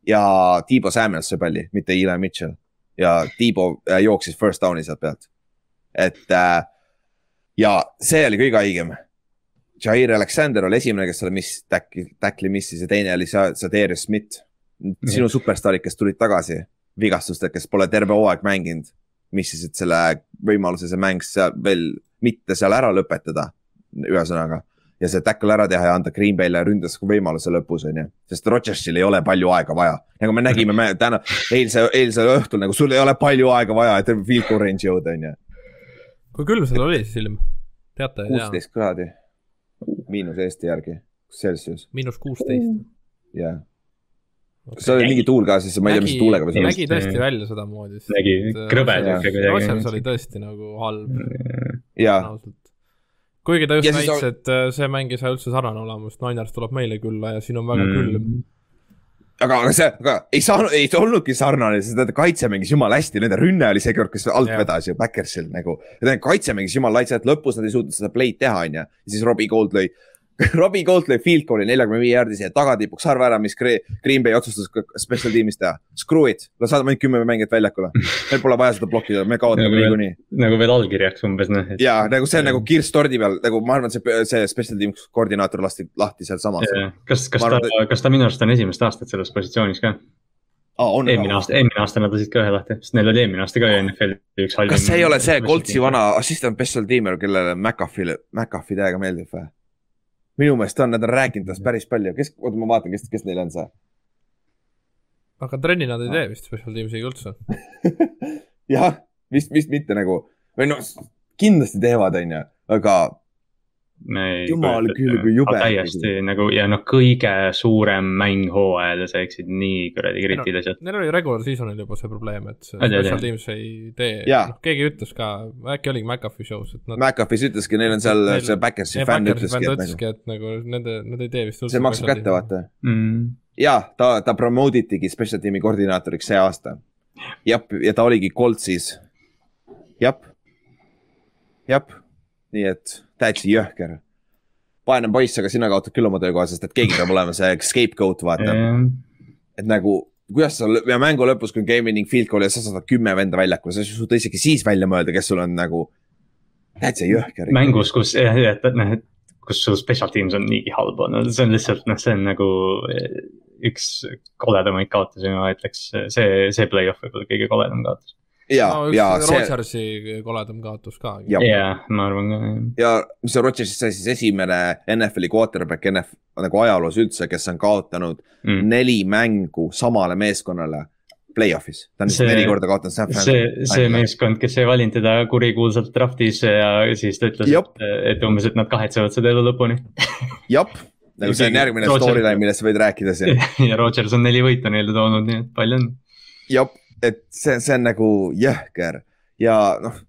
ja Tiibo Samuels sai palli, mitte Eli Mitchell. ja Tiibo äh, jooksis first down'i sealt pealt. et äh, ja see oli kõige haigem. Jair Alexander oli esimene, kes selle miss, tackli, tackli missis ja teine oli Darius Smith. sinu -hmm. superstaarid, kes tulid tagasi vigastustega, kes pole terve hooaeg mänginud missisid selle võimaluse, see mäng seal veel mitte seal ära lõpetada, ühesõnaga. ja see tackle ära teha ja anda Green Bay'le ründes võimaluse lõpus, on ju. sest Rodgersil ei ole palju aega vaja, nagu me nägime me täna, eilse, eilsel õhtul nagu sul ei ole palju aega vaja, et field goal range'i jõuda, on ju. kui külm seal oli siis ilm? teate? kuusteist kraadi, miinus Eesti järgi, Celsius. miinus kuusteist? jah kas seal oli mingi tuul ka, siis ma ei tea, mis tuulega nägi tõesti välja sedamoodi. nägi krõbe siuke kuidagi. Rogers oli tõesti nagu halb. jaa. kuigi ta just näitas, et äh, see mäng ei saa üldse sarnane olema, sest Niners tuleb meile külla ja siin on väga mm. külm aga, aga see, aga ei saanud, ei olnudki sarnane, sest nende kaitse mängis jumala hästi, nende rünne oli see kord, kes alt yeah. vedas ju Backersil nagu. ja nende kaitse mängis jumala laitse, et lõpus nad ei suutnud seda play'd teha, onju. ja siis Robbie Gold lõi Robbie Gold lõi field goal'i neljakümne viie jaardis ja tagatipuks arva ära, mis Green Bay otsustas special tiimis teha. Screw it, las saadame ainult kümme mängijat väljakule. meil pole vaja seda blokkida, me kaotame nagu niikuinii. nagu veel allkirjaks umbes noh. ja nagu see on nagu kirss tordi peal, nagu ma arvan, see, see special teams koordinaator lasti lahti sealsamas. kas, kas ta, kas ta minu arust on esimest aastat selles positsioonis ka? Ah, on, eelmine aasta, eelmine aasta nad lasid ka ühe lahti, sest neil oli eelmine aasta ka NFL-i üks halvim. kas see ei ole see Coltsi vana assistant special teamer, kellele McAfee, McAfee täiega meeldib või? Minu meelest on, nad on rääkinud tast päris palju, kes, oota, ma vaatan, kes, kes neil on see. aga trenni nad ei tee vist special teams'iga üldse. Jah, vist, vist mitte nagu. Või noh, kindlasti teevad, onju, aga jumal küll, kui jube. täiesti nagu ja noh, kõige suurem mäng hooajal ja sa eksid nii kuradi kriitiliselt no,. Neil oli regular season'il juba see probleem, et see special teams ei tee, noh keegi ütles ka, äkki oligi McAfee show's, et nad. McAfee's ütleski, neil on seal neil, see Backersi fänn ütleski, et, ütleski, et nagu nende, nad ei tee vist. see maksab kätte, vaata mm.. ja ta, ta promote itigi special tiimi koordinaatoriks see aasta. jah, ja ta oligi Coltsis. jah, jah, nii et täitsa jõhker. vaene poiss, aga sina kaotad küll oma töökoha, sest et keegi peab olema see scapegoat, vaata. Et nagu, kuidas sa ja mängu lõpus, kui on game winning field goal ja sa saad kümme venda väljakule, sa ei suuda isegi siis välja mõelda, kes sul on nagu täitsa jõhker. mängus, kus jah, et noh, et kus sul special teams on niigi halb olnud, see on lihtsalt noh, see on nagu eh, üks koledamaid kaotusi, ma ütleks, see, see play-off võib-olla kõige koledam kaotus ja no,, ja see. Rodgersi koledam kaotus ka. jah, ma arvan ka. ja mis see Rodgersist sai siis esimene NFL-i quarterback NF nagu ajaloos üldse, kes on kaotanud mm. neli mängu samale meeskonnale play-off'is. ta on see, neli korda kaotanud San Francisco. see, see meeskond, kes ei valinud teda kurikuulsalt draft'is ja siis ta ütles, et, et umbes, et nad kahetsevad seda elu lõpuni jep, nagu see on järgmine storyline, millest sa võid rääkida siin. ja Rodgers on neli võitu neile toonud, nii et palju õnne. jep et see, see on nagu jõhker ja noh,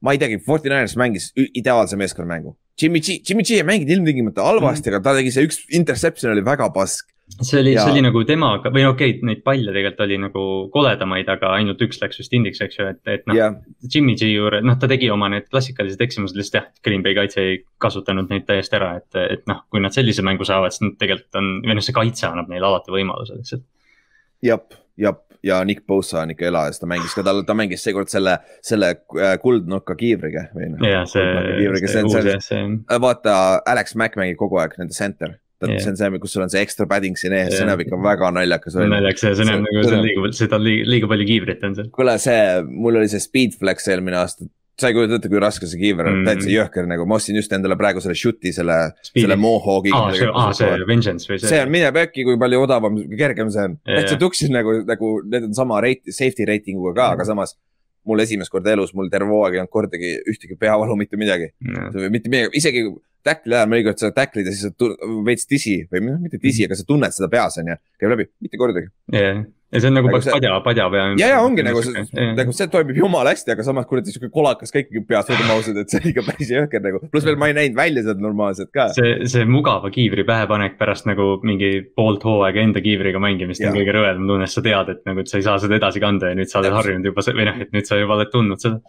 ma ei teagi, Forty Niners mängis ideaalse meeskonnamängu. Jimmy G, Jimmy G ei mänginud ilmtingimata halvasti mm., aga ta tegi see üks interception oli väga pask. see oli ja..., see oli nagu temaga või okei okay,, neid palle tegelikult oli nagu koledamaid, aga ainult üks läks vist indiks, eks ju, et, et noh yeah.. Jimmy G juures, noh, ta tegi oma need klassikalised eksimused, lihtsalt jah, Green Bay kaitse ei kasutanud neid täiesti ära, et, et noh, kui nad sellise mängu saavad, siis nad tegelikult on, või noh, see kaitse annab neile alati võimaluse lihtsalt. jep, jep ja Nick Bosa on ikka elajas, ta mängis ka, tal, ta mängis seekord selle, selle äh, kuldnurka kiivriga või noh. jah, see, see jah, see. Äh, vaata, Alex Mack mängib kogu aeg nende center. Yeah. see on see, kus sul on see extra padding siin ees see näeb ikka väga naljakas välja. naljakas ja see näeb nagu, see on liiga, seda on liiga, liiga palju kiivrit on seal. kuule, see, mul oli see speed flex eelmine aasta sa ei kujuta ette, kui raske see kiiver on mm, täitsa jõhker nagu, ma ostsin just endale praegu selle shoot'i, selle, selle Mohawk'i. aa, see, aa, see Vengeance või see? see on mine pekki, kui palju odavam, kergem see on yeah.. täitsa tuksin nagu, nagu need on sama rate, safety rating uga ka mm, aga samas. mul esimest korda elus, mul terve hooaeg ei olnud kordagi ühtegi peavalu, mitte midagi mm. mitte midagi, isegi tackli ajal mõnikord sa tacklid ja siis sa veits tisi või mitte tisi, aga sa tunned seda peas on ju, käib läbi, mitte kordagi. yeah ja see on nagu, nagu see... padja, padja pea. ja, ja ongi nagu, nagu see toimib jumala hästi, aga samas kuradi sihuke kolakas ka ikkagi peas, olgem ausad, et see on ikka päris jõhker nagu. pluss veel ma ei näinud välja sealt normaalselt ka. see, see mugava kiivri pähepanek pärast nagu mingi poolt hooaega enda kiivriga mängimist on kõige rõvedam tunne, sest sa tead, et nagu, et sa ei saa seda edasi kanda ja nüüd sa oled harjunud juba või noh, et nüüd sa juba oled tundnud seda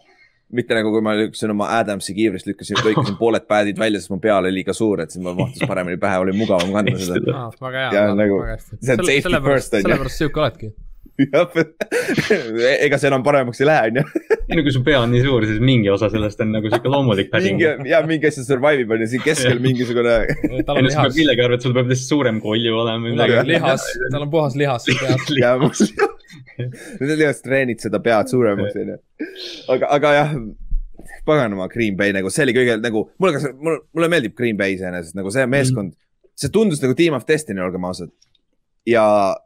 mitte nagu, kui ma lükkasin oma Adamsi kiivrist, lükkasin, lõikasin pooled pad'id välja, sest mu peal oli liiga suur, et siis mul mahtus paremini pähe, oli mugavam kanda seda ah,. väga hea. Nagu, see on safety first on ju. sellepärast sihuke oledki jah, ega see enam paremaks ei lähe, on ju. ei no kui su pea on nii suur, siis mingi osa sellest on nagu sihuke loomulik padding. ja mingi asi survive ib on ju, siin keskel mingisugune. tal on lihas. millegi arvad, sul peab lihtsalt suurem kolju olema. lihas, tal on puhas lihas peas. Need lihas treenid seda pead suuremaks, on ju. aga, aga jah paganama Green Bay nagu, see oli kõige nagu, mulle mulle, mulle meeldib Green Bay iseenesest nagu see meeskond mm., see tundus nagu Team of Destiny, olgem ausad ja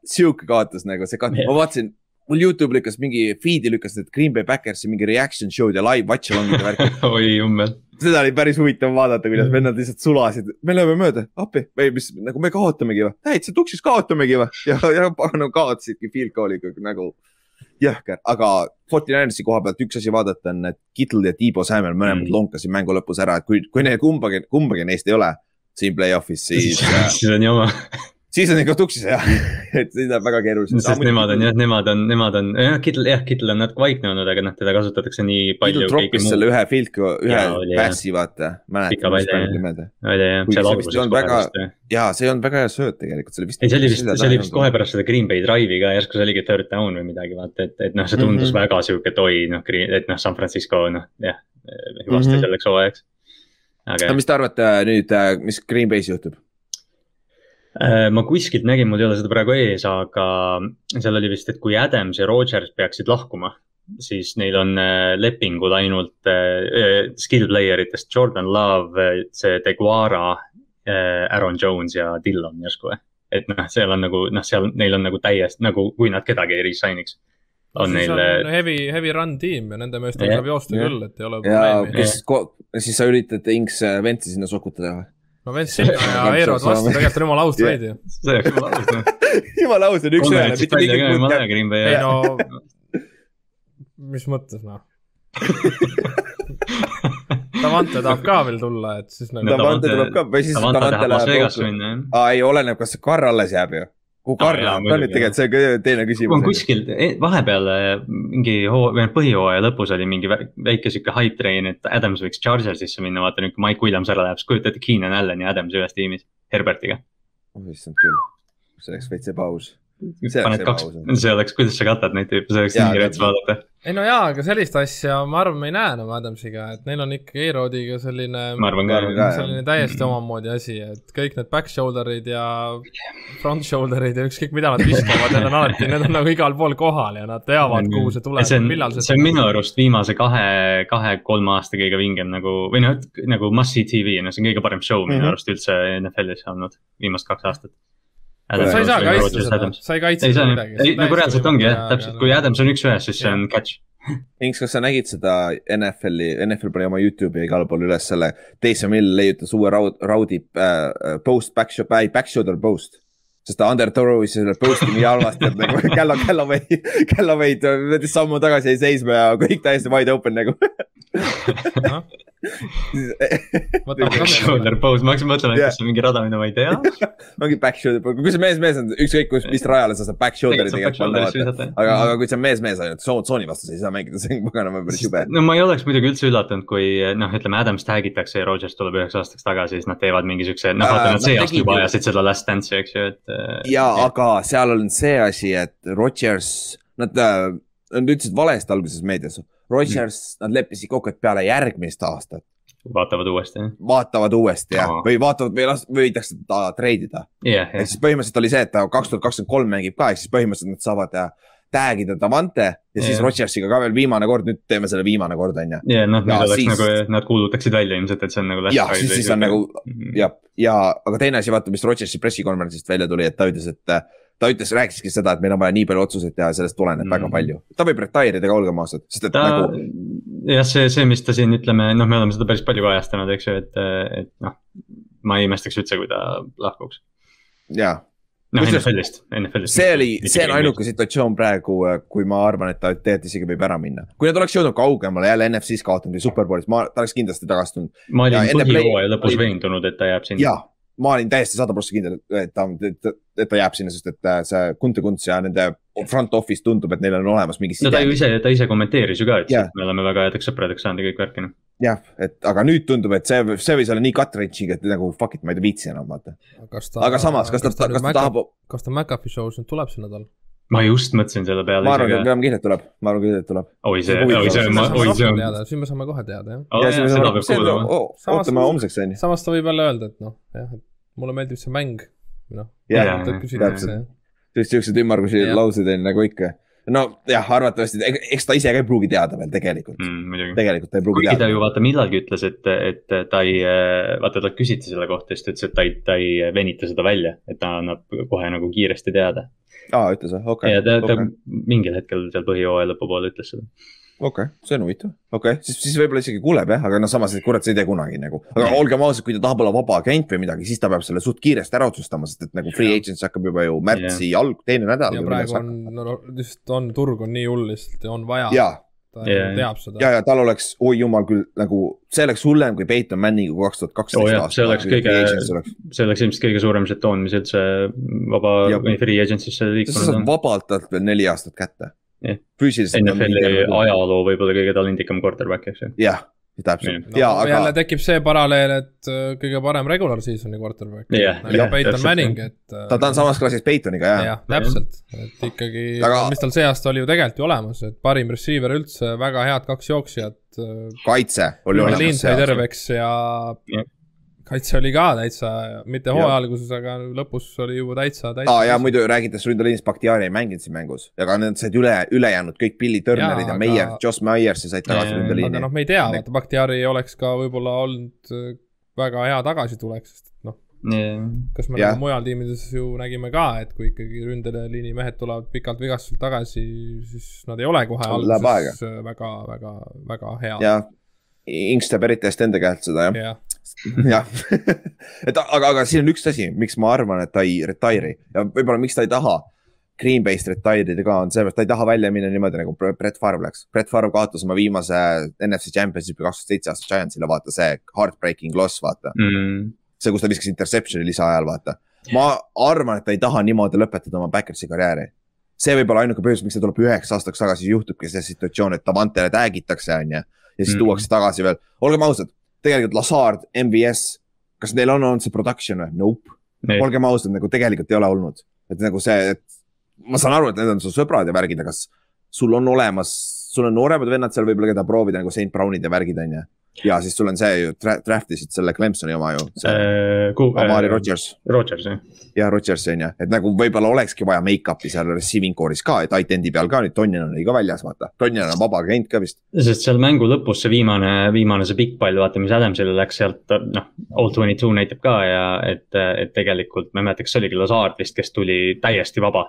sihuke kaotus nagu see kat-, ma vaatasin, mul Youtube lükkas mingi feed'i lükkas need Green Bay Backersi mingi reaction show'd ja live watch along'id ja värki. Oi jummel. seda oli päris huvitav vaadata, kuidas vennad lihtsalt sulasid, me lööme mööda, appi. Või mis nagu me kaotamegi või, täitsa tuksis kaotamegi või? Ja, ja no kaotasidki field goal'iga nagu jõhker, aga Forty Ninersi koha pealt üks asi vaadata on, et Kittle ja Tiibo Samuel mõlemad mm. lonkasid mängu lõpus ära, et kui, kui neil kumbagi, kumbagi neist ei ole siin play-off'is, siis siis on jama siis on ikka tuksis jah, et siis läheb väga keeruliseks. sest nemad on jah, nemad on, nemad on, jah, Kittel, jah, Kittel on natuke vaikne olnud, aga noh, teda kasutatakse nii palju. Kittel troppis selle ühe field, ühe passi, vaata. pika välja, jah, seal alguses kohe pärast. jaa, see ei olnud väga hea sööt tegelikult, see oli vist. ei, see oli vist, see oli vist kohe pärast seda Green Bay drive'i ka, järsku see oligi third down või midagi, vaata, et, et noh, see tundus mm -hmm. väga sihuke, et oi, noh, et noh, San Francisco, noh, jah, hüvasti mm -hmm. selleks hooajaks. aga mis te arvate nüüd, äh, mis Green Bay's juhtub? Äh, ma kuskilt nägin, mul ei ole seda praegu ees, aga seal oli vist, et kui Adams ja Rogers peaksid lahkuma, siis neil on äh, lepingud ainult äh, skill player itest Jordan Love, see Deguara, Aaron Jones ja Dillon järsku. et noh, seal on nagu noh, seal neil on nagu täiesti nagu, kui nad kedagi ei resign iks on neil. Heavy, heavy run tiim ja nende meestel saab joosta küll, et ei ole probleemi. siis sa üritad Inks Ventsi sinna sokutada või? No Vents sinna ja Eerod vastu, tegelikult on jumala aus treid ju. see oleks jumala aus. jumala aus on üks-ühele, mitte mingit muud. ei no, mis mõttes noh Davante tahab ka veel tulla, et siis nagu. Davante tuleb ka või siis Davante läheb aa ei, oleneb, kas see Carr alles jääb ju kuhu Karl läheb ka nüüd tegelikult, see on teine küsimus. on kuskil e, vahepeal e, mingi hoo, või põhijooaja lõpus oli mingi väike sihuke hype train, et Adams võiks Chargersisse minna, vaata nüüd, kui Mike Williams ära läheb, siis kujuta ette Keenan Allan ja Adams ühes tiimis, Herbertiga. oh issand küll, see oleks veits ebaaus paned kaks, see oleks, kuidas sa katad neid tüüpe, see oleks nii rets vaadata. ei no jaa, aga sellist asja ma arvan, me ei näe enam Adamsiga, et neil on ikkagi E-Roadiga selline. ma arvan ka. selline täiesti omamoodi asi, et kõik need back shoulder'id ja front shoulder'id ja ükskõik mida nad viskavad, need on alati, need on nagu igal pool kohal ja nad teavad, kuhu see tuleb, millal see. see on minu arust viimase kahe, kahe-kolme aasta kõige vingem nagu või noh, nagu must-see tv, no see on kõige parem show minu mm -hmm. arust üldse NFL-is olnud viimased kaks aastat sa ei saa kaitsta seda, sa ei kaitse seda midagi. ei, nagu reaalselt ongi jah, täpselt, kui Adams on üks-ühes, siis see on catch. Inks, kas sa nägid seda NFL-i, NFL pani oma Youtube'i ja igale poole üles selle, Taysom Hill leiutas uue raud, raudi äh, post back, back shoulder post. Sest ta underthrow'is selle post'i nii halvasti, et nagu Callo, Callaway, Callaway võttis sammu tagasi, jäi seisma ja kõik täiesti wide open nagu back shoulder pose, ma hakkasin mõtlema, et kas see on mingi rada, mida ma ei tea. ongi back shoulder pose, kui see mees, mees on ükskõik kus, mis rajale sa saad back shoulder'i tegelikult panna, aga, aga kui see on mees, mees ainult tsooni vastu, siis ei saa mängida, see on paganama päris jube. no ma ei oleks muidugi üldse üllatunud, kui noh, ütleme Adams tag itakse ja Rodgers tuleb üheks aastaks tagasi, siis nad teevad mingi siukse, noh vaata nad see aasta juba ajasid seda last dance'i, eks ju, et. ja, aga seal on see asi, et Rodgers, nad, äh, nad ütlesid valesti alguses meedias Rodgers mm., nad leppisid kokku, et peale järgmist aastat. vaatavad uuesti, jah? vaatavad uuesti jah, või vaatavad või las-, võidakse ta treidida yeah,. Yeah. ehk siis põhimõtteliselt oli see, et ta kaks tuhat kakskümmend kolm mängib ka, ehk siis põhimõtteliselt nad saavad tag ida Davante ja yeah. siis Rodgersiga ka veel viimane kord, nüüd teeme selle viimane kord, on ju. ja noh, nüüd oleks siis... nagu, nad kuulutaksid välja ilmselt, et see on nagu. jah, siis, siis on nagu mhm. jah, ja aga teine asi, vaata, mis Rodgersi pressikonverentsist välja tuli, et ta ütles, et ta ütles, rääkiski seda, et meil on vaja nii palju otsuseid teha, sellest tuleneb mm. väga palju. ta võib retire ida ka, olgem ausad, sest et ta, nagu. jah, see, see, mis ta siin ütleme, noh, me oleme seda päris palju kajastanud, eks ju, et, et noh. ma ei imestaks üldse, kui ta lahkuks. jaa. noh, NFL-ist, NFL-ist. see oli, see on ainuke situatsioon praegu, kui ma arvan, et ta tegelikult isegi võib ära minna. kui nad oleks jõudnud kaugemale jälle NFC-s kaotanud või Superbowlis, ma, ta oleks kindlasti tagastunud. ma olin põhjooaja lõpus veendunud, et ta jääb sinna. Ma olin täiesti sada prossa kindel, et ta, et, ta jääb sinna, sest et äh, see Kunte Kunts ja nende front office tundub, et neil on olemas mingi. no ta ju ise, ta ise kommenteeris ju ka, et yeah. me oleme väga headeks sõpradeks saanud ja kõik värki noh. jah, et aga nüüd tundub, et see, see võis olla nii wrenching, et nagu fuck it, ma ei viitsi enam vaata. aga samas, kas ta, kas ta, kas ta tahab. kas ta McAfee show's nüüd tuleb see nädal? Ma just mõtlesin selle peale. ma arvan, et peame kindlalt tuleb, ma arvan küll, et tuleb. oi see, oi see, oi see on. siis me saame kohe teada jah. ootame homseks on ju. samas ta võib jälle öelda, et noh, jah, et mulle meeldib see mäng. noh, täpselt. siukseid ümmargusi lauseid on nagu ikka nojah, arvatavasti, eks ta ise ka ei pruugi teada veel tegelikult mm,. tegelikult ta ei pruugi Kuigi teada. ta ju vaata millalgi ütles, et, et ta ei, vaata talt küsiti selle kohta, siis ta ütles, et ta ei, ta ei venita seda välja, et ta annab kohe nagu kiiresti teada. aa, ütles või, okei okay.. ja ta okay., ta mingil hetkel seal põhijooaja lõpupoole ütles seda okei okay,, see on huvitav, okei okay., siis, siis võib-olla isegi kuuleb jah, aga noh, samas kurat, sa ei tea kunagi nagu. aga olgem ausad, kui ta tahab olla vaba agent või midagi, siis ta peab selle suht kiiresti ära otsustama, sest et nagu free agency hakkab juba ju märtsi yeah. alg, teine nädal. ja praegu on, no lihtsalt on, turg on nii hull lihtsalt ja on vaja. ta yeah. teab seda. ja, ja tal oleks, oi jumal küll, nagu see oleks hullem kui Peyton Manningu kaks tuhat kaksteist oh, aastal. see oleks kõige, see oleks ilmselt kõige suurem žetoon, mis üldse vaba või free agency'sse liikunud on. sa saad vabalt talt veel neli aastat kätte. Füüsiliselt. NFL-i ajaloo võib-olla kõige talendikam quarterback, eks ju. jah, täpselt no,, ja aga. jälle tekib see paralleel, et äh, kõige parem regular season'i quarterback yeah,. nagu Peyton Manning, et. ta, ta on samas klassis Peytoniga, jah. jah, täpselt, et ikkagi aga..., mis tal see aasta oli ju tegelikult ju olemas, et parim receiver üldse, väga head kaks jooksjat. Äh, kaitse oli olemas. terveks ja yeah kaitse oli ka täitsa, mitte hooaja alguses, aga lõpus oli juba täitsa, täitsa. aa ja muidu räägites Ründeliinist, Bakhtiari ei mänginud siin mängus, aga need said üle, ülejäänud kõik Billy Turnerid ja, ja Meier aga..., Josh Myers said tagasi Ründeliini. aga noh, me ei tea, vaata Bakhtiari oleks ka võib-olla olnud äh, väga hea tagasitulek, sest noh, yeah.. kas me nagu mujal tiimides ju nägime ka, et kui ikkagi ründeliini mehed tulevad pikalt vigastuselt tagasi, siis nad ei ole kohe alguses väga, väga, väga hea. jah, Inks teab eriti hästi enda käelt seda jah yeah. jah et aga, aga siin on üks asi, miks ma arvan, et ta ei retire'i ja võib-olla miks ta ei taha Green Bay'st retire'ida ka on sellepärast, ta ei taha välja minna niimoodi nagu Brett Favre läks. Brett Favre kaotas oma viimase NFC Championshipi kaks tuhat seitse aastat Giantsile, vaata see heartbreaking loss, vaata mm.. see, kus ta viskas interception'i lisaajal, vaata. ma arvan, et ta ei taha niimoodi lõpetada oma Backersi karjääri. see võib olla ainuke põhjus, miks ta tuleb üheks aastaks tagasi, juhtubki see situatsioon, et Davantele tag itakse, on ju. ja siis mm. tuuakse tagasi veel, olgem ausad, tegelikult Lazard, MVS, kas neil on olnud see production või? Nope. olgem ausad, nagu tegelikult ei ole olnud, et nagu see, et ma saan aru, et need on su sõbrad ja värgid, aga kas sul on olemas, sul on nooremad vennad seal võib-olla, keda proovida nagu St Brownid ja värgid, on ju ja siis sul on see ju tra, draft isid selle Clemsoni oma ju. Amari Rodgers. Rodgers jah. jah, Rodgers on ju, et nagu võib-olla olekski vaja make-up'i seal receiving core'is ka, et tight end'i peal ka nüüd Tonjan oli ka väljas, vaata. Tonjan on vaba agent ka vist. sest seal mängu lõpus see viimane, viimane see pikk pall, vaata, mis Adamsile läks sealt, noh. All twenty two näitab ka ja et, et tegelikult ma ei mäleta, kas see oligi Lazard vist, kes tuli täiesti vaba.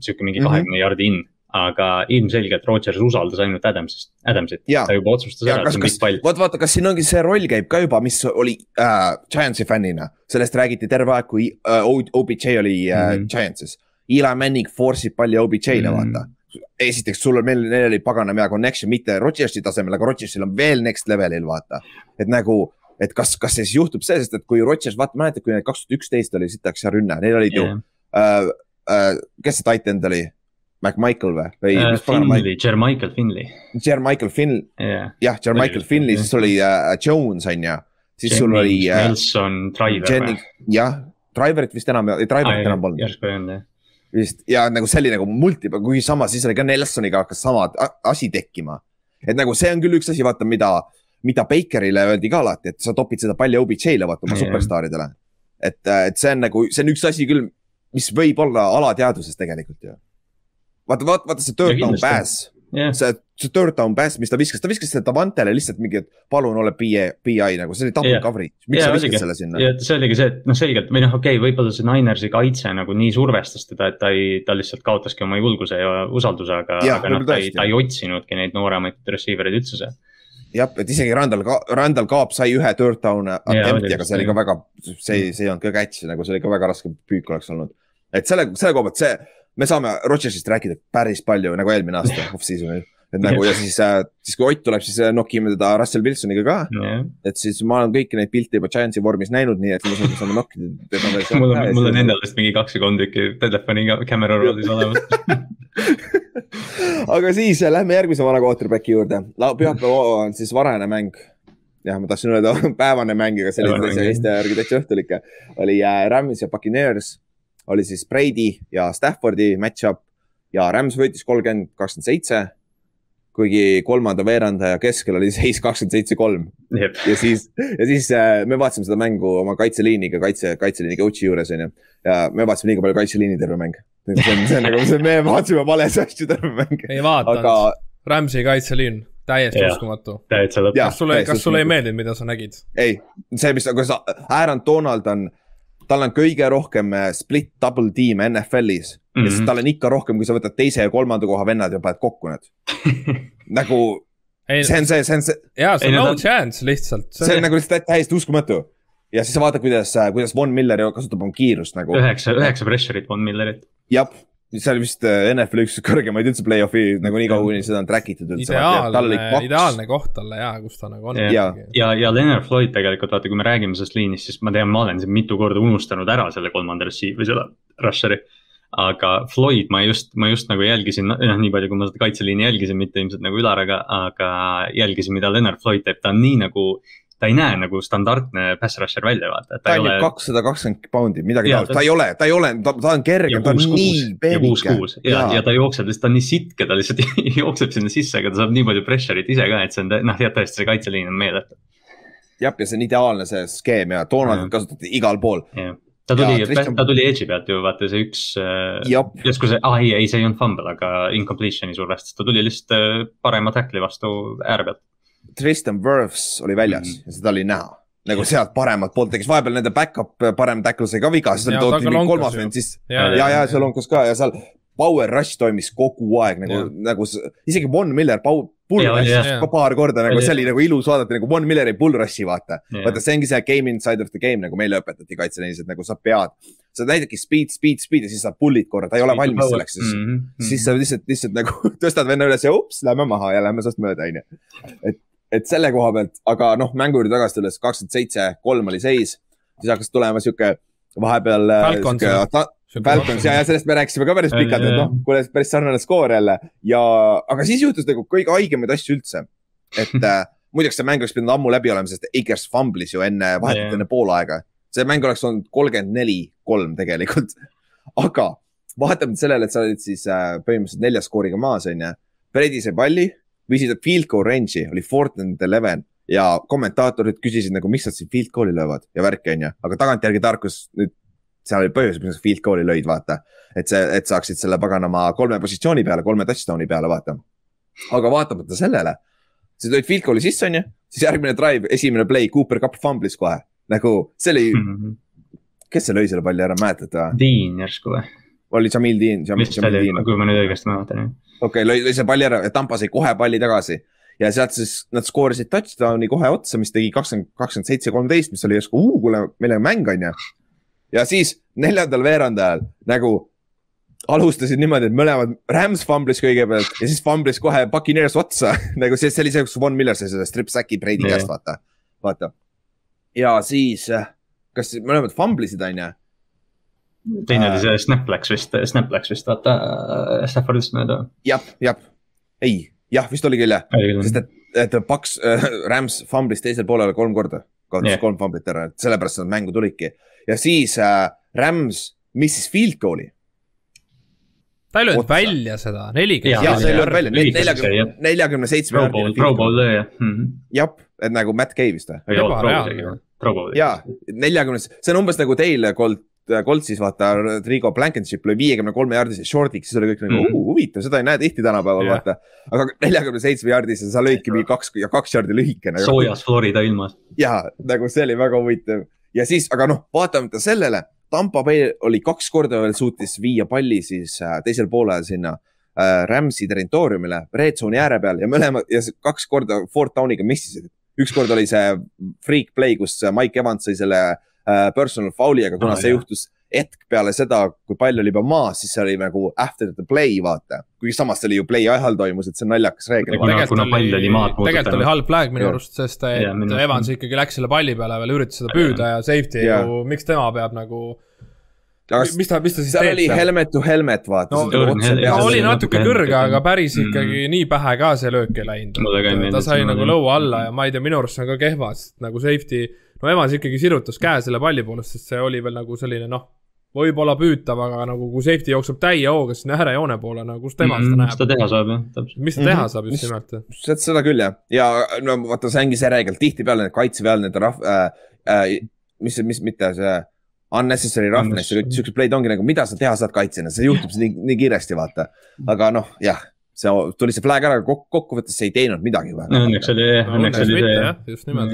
sihuke mingi mhm. kahekümne mm -hmm. jardi in aga ilmselgelt Rodgers usaldas ainult Adamsist, Adamsit, ta juba otsustas ära, et see on pikk pall. vot vaata, kas siin ongi see roll käib ka juba, mis oli äh, Giantsi fännina, sellest räägiti terve aeg, kui äh, OBJ oli äh, mm -hmm. Giantsis. Eli Manning force ib palli OBJ-le mm, -hmm. vaata esiteks sul on, meil, neil oli paganama hea connection, mitte Rodgersi tasemel, aga Rodgersil on veel next level'il vaata. et nagu, et kas, kas see siis juhtub see, sest et kui Rodgers, vaata mäletad, kui need kaks tuhat üksteist oli sitaks ja rünne, neil olid yeah. ju äh,. Äh, kes see titan oli McMichael või, või uh,? Finley, Jermichael Finley. Jermichael Fin- yeah., jah, Jermichael Finley, siis oli uh, Jones on ju. siis Jennings, sul oli uh,. Nelson, Driver. jah, Driverit vist enam, Driverit enam polnud. järsku ei olnud jah vist ja nagu see oli nagu multi, kuigi samas siis oli ka Nelsoniga hakkas sama asi tekkima. et nagu see on küll üks asi, vaata, mida, mida Bakerile öeldi ka alati, et sa topid seda palli OBJ-le, vaata oma yeah. superstaaridele. et, et see on nagu, see on üks asi küll, mis võib olla alateadvuses tegelikult ju vaata, vaata, vaata see third down pass yeah., see, see third down pass, mis ta viskas, ta viskas selle Davantele lihtsalt mingi, et palun ole BI, BI nagu, see oli double yeah. coverage, miks yeah, sa viskad selle sinna? ja see oligi see, et noh, selgelt või noh, okei okay,, võib-olla see Ninersi kaitse nagu nii survestas teda, et ta ei, ta lihtsalt kaotaski oma julguse ja usalduse, aga, aga noh, ta ei, ta ei otsinudki neid nooremaid receiver eid üldse seal jah, et isegi Randall Randall Kaap sai ühe third down attempt'i, aga see oli ka väga, see, see ei olnud ka catch nagu, see oli ka väga raske püük oleks olnud. et selle, selle koha pealt see me saame Rodgersist rääkida päris palju nagu eelmine aasta off-season'il. et nagu ja siis äh,, siis kui Ott tuleb, siis äh, nokime teda Russell Wilsoniga ka yeah.. et siis ma olen kõiki neid pilte juba Giantsi vormis näinud, nii et me saame nokkida teda veel. mul on, mul on endal vist mingi kaks või kolm tükki telefoniga camera roll'is olemas aga siis äh, lähme järgmise vana quarterback'i juurde. pühapäev on siis varajane mäng jah, ma tahtsin öelda päevane mäng, aga see oli täitsa Eesti täitsa õhtul ikka. oli Rams ja Puccaneers oli siis Brady ja Staffordi match-up ja Rams võitis kolmkümmend, kakskümmend seitse. kuigi kolmanda veerandaja keskel oli seis kakskümmend seitse, kolm. ja siis, ja siis äh, me vaatasime seda mängu oma kaitseliiniga, kaitse, kaitseliini coach'i juures onju. ja me vaatasime liiga palju kaitseliini terve mäng. see on, see on nagu, me vaatasime vales asju terve mäng. ei vaadanud aga..., Rams'i kaitseliin täiesti yeah. uskumatu. täitsa lõpp. kas sulle, kas sulle ei meeldinud, mida sa nägid? ei, see, mis, aga sa, Aaron Donald on tal on kõige rohkem äh, split double tiim'e NFL-is mm. -hmm. ja siis mhm. tal on ikka rohkem, kui sa võtad teise ja kolmanda koha vennad ja paned kokku need nagu ei, see on see, see on see. jaa, see on no chance lihtsalt. see on, see on nagu lihtsalt täiesti uskumatu. ja siis sa vaatad, kuidas, äh, kuidas Von Miller kasutab oma kiirust nagu. üheksa, üheksa pressure'it Von Millerit. jah, see oli vist äh, NFL üks kõrgemaid üldse play-off'i nagu nii kaua, kuni seda on track itud üldse. ideaalne, ideaalne koht talle jaa, kus ta nagu on. ja, ja, ja Leonard Floyd tegelikult vaata, kui me räägime sellest liinist, siis ma tean, ma olen siin mitu korda unustanud ära selle kolmanda receive või selle rusher'i. aga Floyd, ma just, ma just nagu jälgisin, noh nii palju, kui ma seda kaitseliini jälgisin, mitte ilmselt nagu Ülar, aga, aga jälgisin, mida Leonard Floyd teeb, ta on nii nagu ta ei näe nagu standardne pass rusher välja, vaata. ta on ju kakssada kakskümmend poundi, midagi taolist, ta ei ole, ta ei ole, ta, ta on kergem, ta on nii peenike. ja, ja, ja ta jookseb ta on nii sitke, ta lihtsalt jookseb sinna sisse, aga ta saab nii palju pressure'it ise ka, et see on, noh, jah, tõesti, see kaitseliin on meeletu. jah, ja see on ideaalne see skeem ja Donaldit kasutati igal pool. Ta tuli, ta tuli edge'i pealt ju vaata see üks, äh, järsku see, ah ei, ei, see ei olnud fumble, aga incompletion'i survestas, ta tuli lihtsalt äh, parema tackle'i vastu ääre pealt Tristan Wirfs oli väljas mm -hmm. ja seda oli näha. nagu sealt paremalt poolt, eks vahepeal nende back-up parem tackle sai ka viga, siis oli toodud mingi kolmas vend sisse. ja, ja, ja seal lonkas ka ja seal power rush toimis kogu aeg nagu, nagu isegi Von Miller pull rush'is ka paar korda nagu see oli nagu ilus vaadata nagu Von Milleri pull rush'i vaata. vaata, see ongi see game inside of the game nagu meile õpetati kaitsenelised, nagu sa pead. sa näitadki speed, speed, speed ja siis sa pull'id korra, ta ei ole valmis selleks, siis mm, -hmm. siis sa lihtsalt, lihtsalt nagu tõstad venna üles ja ups, lähme maha ja lähme sinust mööda, onju. et, et selle koha pealt, aga noh, mängu juurde tagasi tulles kakskümmend seitse, kolm oli seis, siis hakkas tulema sihuke vahepeal. Äh, Falcons ja, ja sellest me rääkisime ka päris pikalt, et noh, kuule päris sarnane skoor jälle ja, aga siis juhtus nagu kõige haigemaid asju üldse. et äh, muideks see mäng oleks pidanud ammu läbi olema, sest Akers fumblis ju enne, vahetult enne poolaega. see mäng oleks olnud kolmkümmend neli, kolm tegelikult. aga vaatamata sellele, et sa olid siis äh, põhimõtteliselt nelja skooriga maas, on ju. Brady sai palli, viisid field goal range'i, oli and eleven ja kommentaatorid küsisid nagu, miks nad siin field goal'i löövad ja värki, on ju. aga tagantjärgi tarkus nüüd seal oli põhjus, miks nad field goal'i lõid, vaata. et see, et saaksid selle paganama kolme positsiooni peale, kolme touchdown'i peale, vaata. aga vaatamata sellele, sa lõid field goal'i sisse, on ju, siis järgmine drive, esimene play, Cooper Cup fumblis kohe. nagu see oli mm, -hmm. kes see lõi selle palli ära, mäletad või? Dean järsku või? Oli Jamil Dean, Jamil, Jamil Dean. kui ma nüüd õigesti mäletan, jah. okei okay,, lõi, selle palli ära Tampa sai kohe palli tagasi ja sealt siis nad skoorisid touchdown'i kohe otsa, mis tegi kakskümmend, kakskümmend seitse, kolmteist, mis oli järsku, kuule, meil on mäng, on ju ja siis neljandal veerandajal nagu alustasid niimoodi, et mõlemad, Rams fumblis kõigepealt ja siis fumblis kohe Puccaneers otsa nagu see, see oli see, kus Von Miller sai selle strip sack'i Brady käest, vaata, vaata. ja siis, kas mõlemad fumblisid, on ju? Teine oli see Snap läks vist, Snap läks vist vaata Staffordist mööda. jah, jah, ei, jah, vist oli küll jah, sest et, et Paks äh,, Rams fumblis teisel poolel kolm korda, kaotas yeah. kolm fumblit ära, et sellepärast nad mängu tulidki ja siis äh, Rams missis field goal'i. ta ei löönud välja seda, nelikümmend. ja, see ei löönud välja, neljakümne, neljakümne seitsme. Pro Bowl, Pro Bowl lööja. Mhm. jah, et nagu Matt Gay vist või? jaa, neljakümnes, see on umbes nagu teil, Colt Coltsis vaata, Rigo Blankenship lõi viiekümne kolme jaardise short'iks, siis oli kõik nagu mm. huvitav, seda ei näe tihti tänapäeval yeah. vaata. aga neljakümne seitsme jaardise sa lõidki mingi kaks ja kaks jaardi lühike nagu.. soojas Florida ilmas. ja nagu see oli väga huvitav ja siis, aga noh, vaatamata sellele, Tampa Bay oli kaks korda veel suutis viia palli siis äh, teisel poolel sinna äh, Rams'i territooriumile, red zone'i ääre peal ja mõlemad ja kaks korda fourth down'iga missisid. ükskord oli see freak play, kus Mike Evans sai selle äh, personal foul'i, aga kuna oh, see jah. juhtus hetk peale seda, kui pall oli juba maas, siis see oli nagu after the play, vaata. kuigi samas see oli ju play ajal toimus, et see on naljakas reegel. tegelikult oli halb flag minu arust, sest et ja, Evans ikkagi läks selle palli peale veel, üritas seda püüda ja safety ja. ju, miks tema peab nagu aga mis ta, mis ta siis seal teeb? seal oli helmet to helmet, vaata no,. ta oli natuke kõrge, aga päris mm. ikkagi mm. nii pähe ka see löök ei läinud. ta sai nagu lõua alla ja ma ei tea, minu arust see on ka kehvas, nagu safety no Evans ikkagi sirutas käe selle palli poolest, sest see oli veel nagu selline noh, võib-olla püütav, aga nagu kui safety jookseb täie hooga sinna äärejoone poole, no kus tema mm -hmm, seda näeb. mis ta teha saab jah, täpselt. mis ta teha mm -hmm. saab just nimelt. seda küll jah, ja no vaata, see ongi see reegel, tihtipeale need kaitseväel need rahv- äh,, äh, mis, mis, mitte see unnecessary roughness ja kõik siuksed play'd ongi nagu, mida sa teha saad kaitsjana, see juhtub nii, nii kiiresti, vaata. aga noh, jah, see tuli see flag ära, kokkuvõttes see ei teinud midagi. õnneks oli, õnneks oli see. just nimelt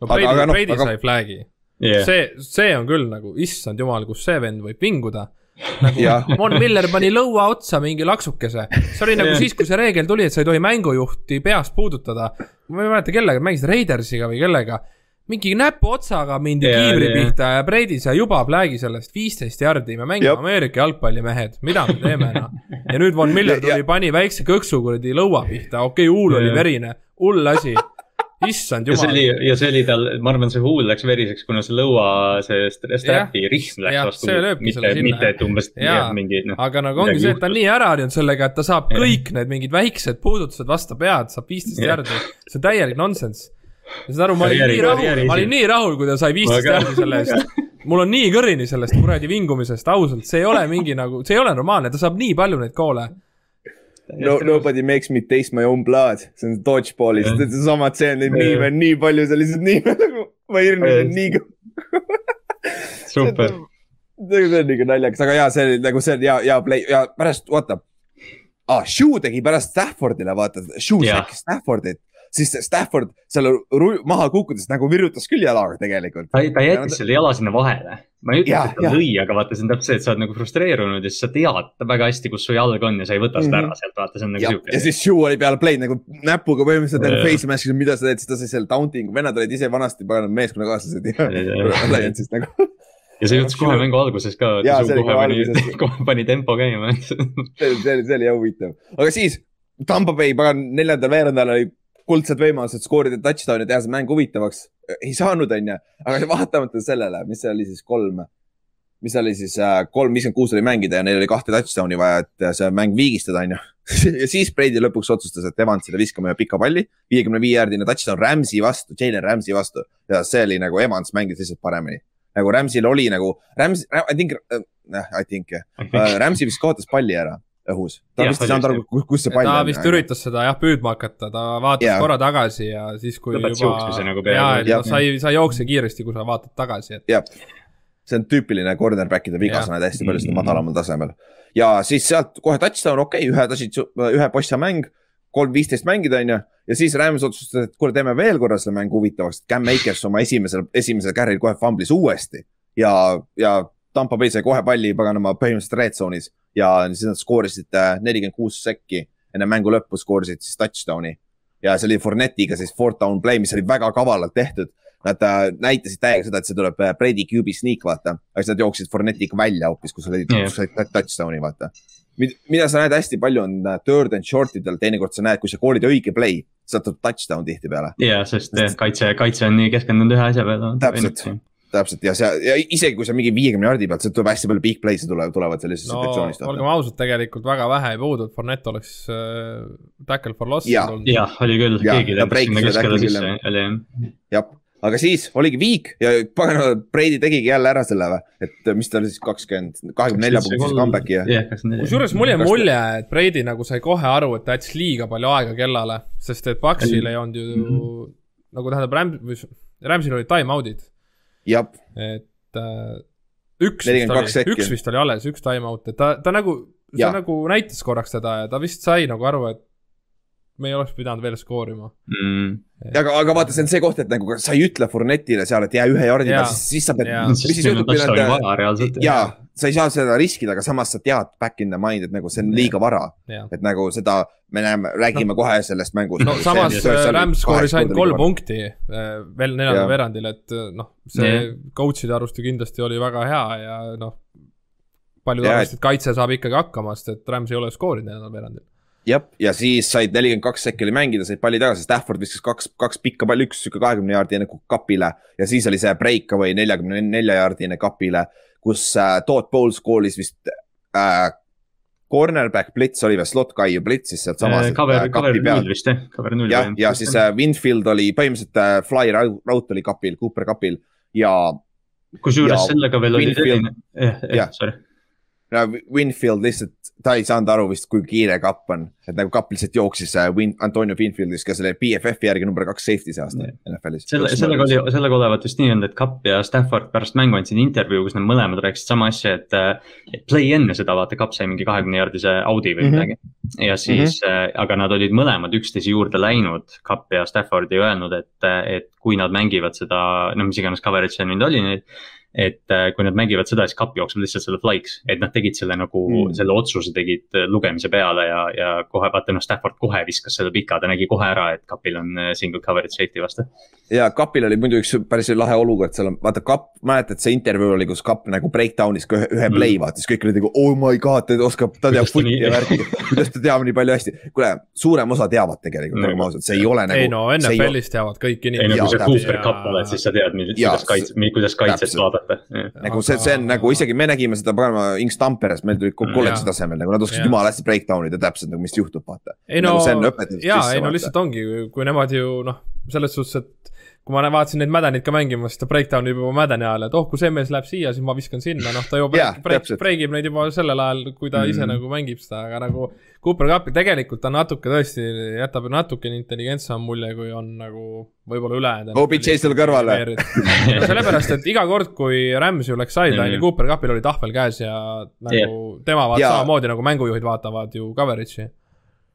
no Brady, aga, Brady aga... sai flag'i yeah.. see, see on küll nagu, issand jumal, kus see vend võib vinguda nagu Von Miller pani lõua otsa mingi laksukese. see oli nagu yeah. siis, kui see reegel tuli, et sa ei tohi mängujuhti peast puudutada. ma ei mäleta, kellega, mängisid Raidersiga või kellega. mingi näpuotsaga mindi yeah, kiivri yeah. pihta ja Brady sai juba flag'i sellest viisteist jardi. me mängime yep. Ameerika jalgpallimehed, mida me teeme noh. ja nüüd Von Miller tuli, pani väikse kõksu kuradi lõua pihta, okei okay,, huul yeah. oli verine, hull asi issand jumal. ja see oli, ja see oli tal, ma arvan, see huul läks veriseks, kuna see lõua, see strap'i rihm läks ja, vastu. mitte, mitte, et umbes jah, mingi noh. aga nagu ongi see, et ta on nii ära harjunud sellega, et ta saab ja. kõik need mingid väiksed puudutused vastu pead, saab viisteist järgi. see on täielik nonsense. saad aru, ma olin nii rahul, ma olin nii rahul, kui ta sai viisteist järgi selle eest mul on nii kõrini sellest kuradi vingumisest, ausalt, see ei ole mingi nagu, see ei ole normaalne, ta saab nii palju neid koole no nobody makes me taste my own blood, see on dodgeball'is yeah., seesama tseen, neid miime on nii palju, see lihtsalt nii nagu, ma hirmusin nii super. see on nagu naljakas, aga jaa, see oli nagu see ja, ja play ja pärast, vaata. Ah,. Shoe tegi pärast Staffordile, vaata, Shoe säkkis Staffordit siis Stafford seal maha kukkudes nagu virutas küll jalaga tegelikult. ta, ta jättis selle jala sinna vahele. ma ei ütle, et ta lõi, aga vaata, see on täpselt see, et sa oled nagu frustreerunud ja siis sa tead väga hästi, kus su jalg on ja sa ei võta seda ära mhm. sealt, vaata, see on nagu sihuke. ja siis Shu oli peale play'd nagu näpuga põhimõtteliselt nagu face mask'is, mida sa teed, siis ta sai selle taunting'u, vennad olid ise vanasti meeskonnakaaslased ja Alliance'ist nagu ja see juhtus kohe mängu alguses ka. kohe pani, kohe pani tempo käima see oli, see oli jah huvitav, aga siis Tampa Bay pagan neljandal veerandajal oli kuldsed võimalused skoorida touchdown'i, teha see mäng huvitavaks. ei saanud, onju, aga vaatamata sellele, mis see oli siis kolm, mis oli siis äh, kolm viiskümmend kuus oli mängida ja neil oli kahte touchdown'i vaja, et see mäng viigistada, onju. ja siis Brady lõpuks otsustas, et Evansile viskame ühe pika palli, viiekümne viie jaardine touchdown Rams'i vastu, Jalen Rams'i vastu. Ja see oli nagu Evans mängis lihtsalt paremini. Nagu Rams'il oli nagu, Rams, I think äh,, I think. Äh,, Rams'i vist kaotas palli ära õhus. ta ja, vist ei saanud aru, kus see pall on. ta vist üritas seda jah püüdma hakata, ta vaatas ja. korra tagasi ja siis, kui Lõpetas juba, nagu ja, ja sa ei, sa ei jookse kiiresti, kui sa vaatad tagasi, et. jah, see on tüüpiline cornerback'ide viga, sa näed hästi palju seda madalamal tasemel. ja siis sealt kohe touchdown, okei okay,, ühe tasid, ühe possa mäng, kolm viisteist mängida, onju. ja siis Rams otsustas, et kuule, teeme veel korra selle mängu huvitavaks, Cam Akers oma esimesel, esimesel carry'l kohe fumblis uuesti ja, ja Tampa Bay sai kohe palli paganama põhimõtteliselt red zone'is ja siis nad skoorisid äh, nelikümmend kuus sekki. enne mängu lõppu skoorisid siis touchdown'i ja see oli Fournettiga siis fourth down play, mis oli väga kavalalt tehtud. Nad äh, näitasid täiega seda, et see tuleb äh, Brady QB sneak, vaata, aga siis nad jooksid Fournettiga välja hoopis, kus oli yeah. touchdown'i, vaata. mida sa näed hästi palju on third and short idel, teinekord sa näed, kui sa koolid õige play, sealt tuleb touchdown tihtipeale. ja, sest kaitse, kaitse on nii keskendunud ühe asja peale. täpselt täpselt ja see ja isegi kui on mingi viiekümne jardi pealt, sealt tuleb hästi palju big play'e tulevad, tulevad sellisest no, situatsioonist. olgem ausad, tegelikult väga vähe ei puudu, et Fournette oleks äh, tackle for loss. jah, oli küll, keegi läks sinna keskele sisse, oli jah. jah, aga siis oligi viik ja pagana, Brady tegigi jälle ära selle või, et mis ta oli siis kakskümmend, kahekümne nelja punktise comeback'i ja yeah,. kusjuures mul jäi mulje, et Brady nagu sai kohe aru, et ta jättis liiga palju aega kellale, sest et Paxil ei olnud ju mm -hmm. nagu tähendab, Ram-, Ramsil olid time-out'id et äh, üks vist oli, üks vist oli alles, üks time-out, et ta, ta nagu, see nagu näitas korraks teda ja ta vist sai nagu aru, et me ei oleks pidanud veel skoorima. Mm.. aga, aga vaata, see on see koht, et nagu sa ei ütle Fournetile seal, et jää ühe jardi peal, siis, siis sa pead, jaa, sa ei saa seda riskida, aga samas sa tead back in the mind, et nagu see on liiga vara. et nagu seda, me näeme, räägime no. kohe sellest mängust. no samas Rams skooris ainult kolm punkti äh, veel neljandal veerandil, et äh, noh, see yeah. coach'ide arust ju kindlasti oli väga hea ja noh, paljud arvasid, et kaitse saab ikkagi hakkama, sest et Rams ei ole skoorinud neljandal veerandil jah, ja siis said nelikümmend kaks sekki oli mängida, said palli tagasi, Stafford viskas kaks, kaks pikka palli, üks sihuke kahekümne jaardine kapile ja siis oli see breakaway neljakümne nelja jaardine kapile kus äh, Todd Bowles koolis vist äh, cornerback blitz oli või slot guy blitz siis sealtsamas äh,. Cover, cover null vist jah, cover null. jah, ja siis äh, Winfield oli põhimõtteliselt äh, fly route oli kapil, Cooper kapil ja. kusjuures sellega veel oli selline, jah, jah, sorry Winfield lihtsalt, ta ei saanud aru vist, kui kiire kapp on. et nagu kapp lihtsalt jooksis äh, Win, Antonio Winfieldis ka selle BFF-i järgi number kaks safety see aasta NFL-is. selle, sellega oli, sellega olevat vist nii olnud, et Kapp ja Stafford pärast mängu andsid intervjuu, kus nad mõlemad rääkisid sama asja, et. et play enne seda, vaata, Kapp sai mingi kahekümne jaardise audi või mhm. midagi mm. -hmm. ja siis mm, -hmm. aga nad olid mõlemad üksteise juurde läinud, Kapp ja Stafford ja öelnud, et, et kui nad mängivad seda, no mis iganes coverage seal nüüd oli nüüd et äh, kui nad mängivad seda, siis kapp jookseb lihtsalt selle fly'ks, et nad tegid selle nagu mm., selle otsuse tegid äh, lugemise peale ja, ja kohe vaata noh, Stafford kohe viskas selle pika, ta nägi kohe ära, et kapil on äh, single coverage safety vastu. ja kapil oli muidu üks päris lahe olukord, seal vaata kapp, mäletad see intervjuu oli, kus kapp nagu breakdown'is ka ühe, ühe mm. play vaatas, kõik olid nagu oh my god, ta oskab, ta teab foot'i ja värki kuidas ta teab nii palju hästi. kuule, suurem osa teavad tegelikult mm., olgem ausad, see ei ole nagu. ei no NFL-is teavad kõik inimesed. ei no kui sa Cooper Cup oled, siis sa tead, kuidas kaitse, kuidas kaitset vaadata vaadata. nagu see, see on nagu isegi me nägime seda paganama Inks Tamperes, meil tulid kolledži tasemel nagu nad oskasid jumala hästi breakdown ida täpselt nagu, mis juhtub, vaata. ei no, nagu jaa, ei no lihtsalt ongi, kui nemad ju noh, selles suhtes, et kui ma vaatasin neid mädaneid ka mängimas, ta breakdown ib juba mädane ajal, et oh, kui see mees läheb siia, siis ma viskan sinna, noh, ta ju yeah, break, break ib neid juba sellel ajal, kui ta mm. ise nagu mängib seda, aga nagu Cooper Cupi tegelikult ta natuke tõesti jätab natukene intelligentsem mulje, kui on nagu võib-olla ülejäänud. OBJ seal kõrval või? no sellepärast, et iga kord, kui Rams ju läks sideline'i mm., Cooper Cupil oli tahvel käes ja nagu yeah. tema vaatas yeah. samamoodi nagu mängujuhid vaatavad ju coverage'i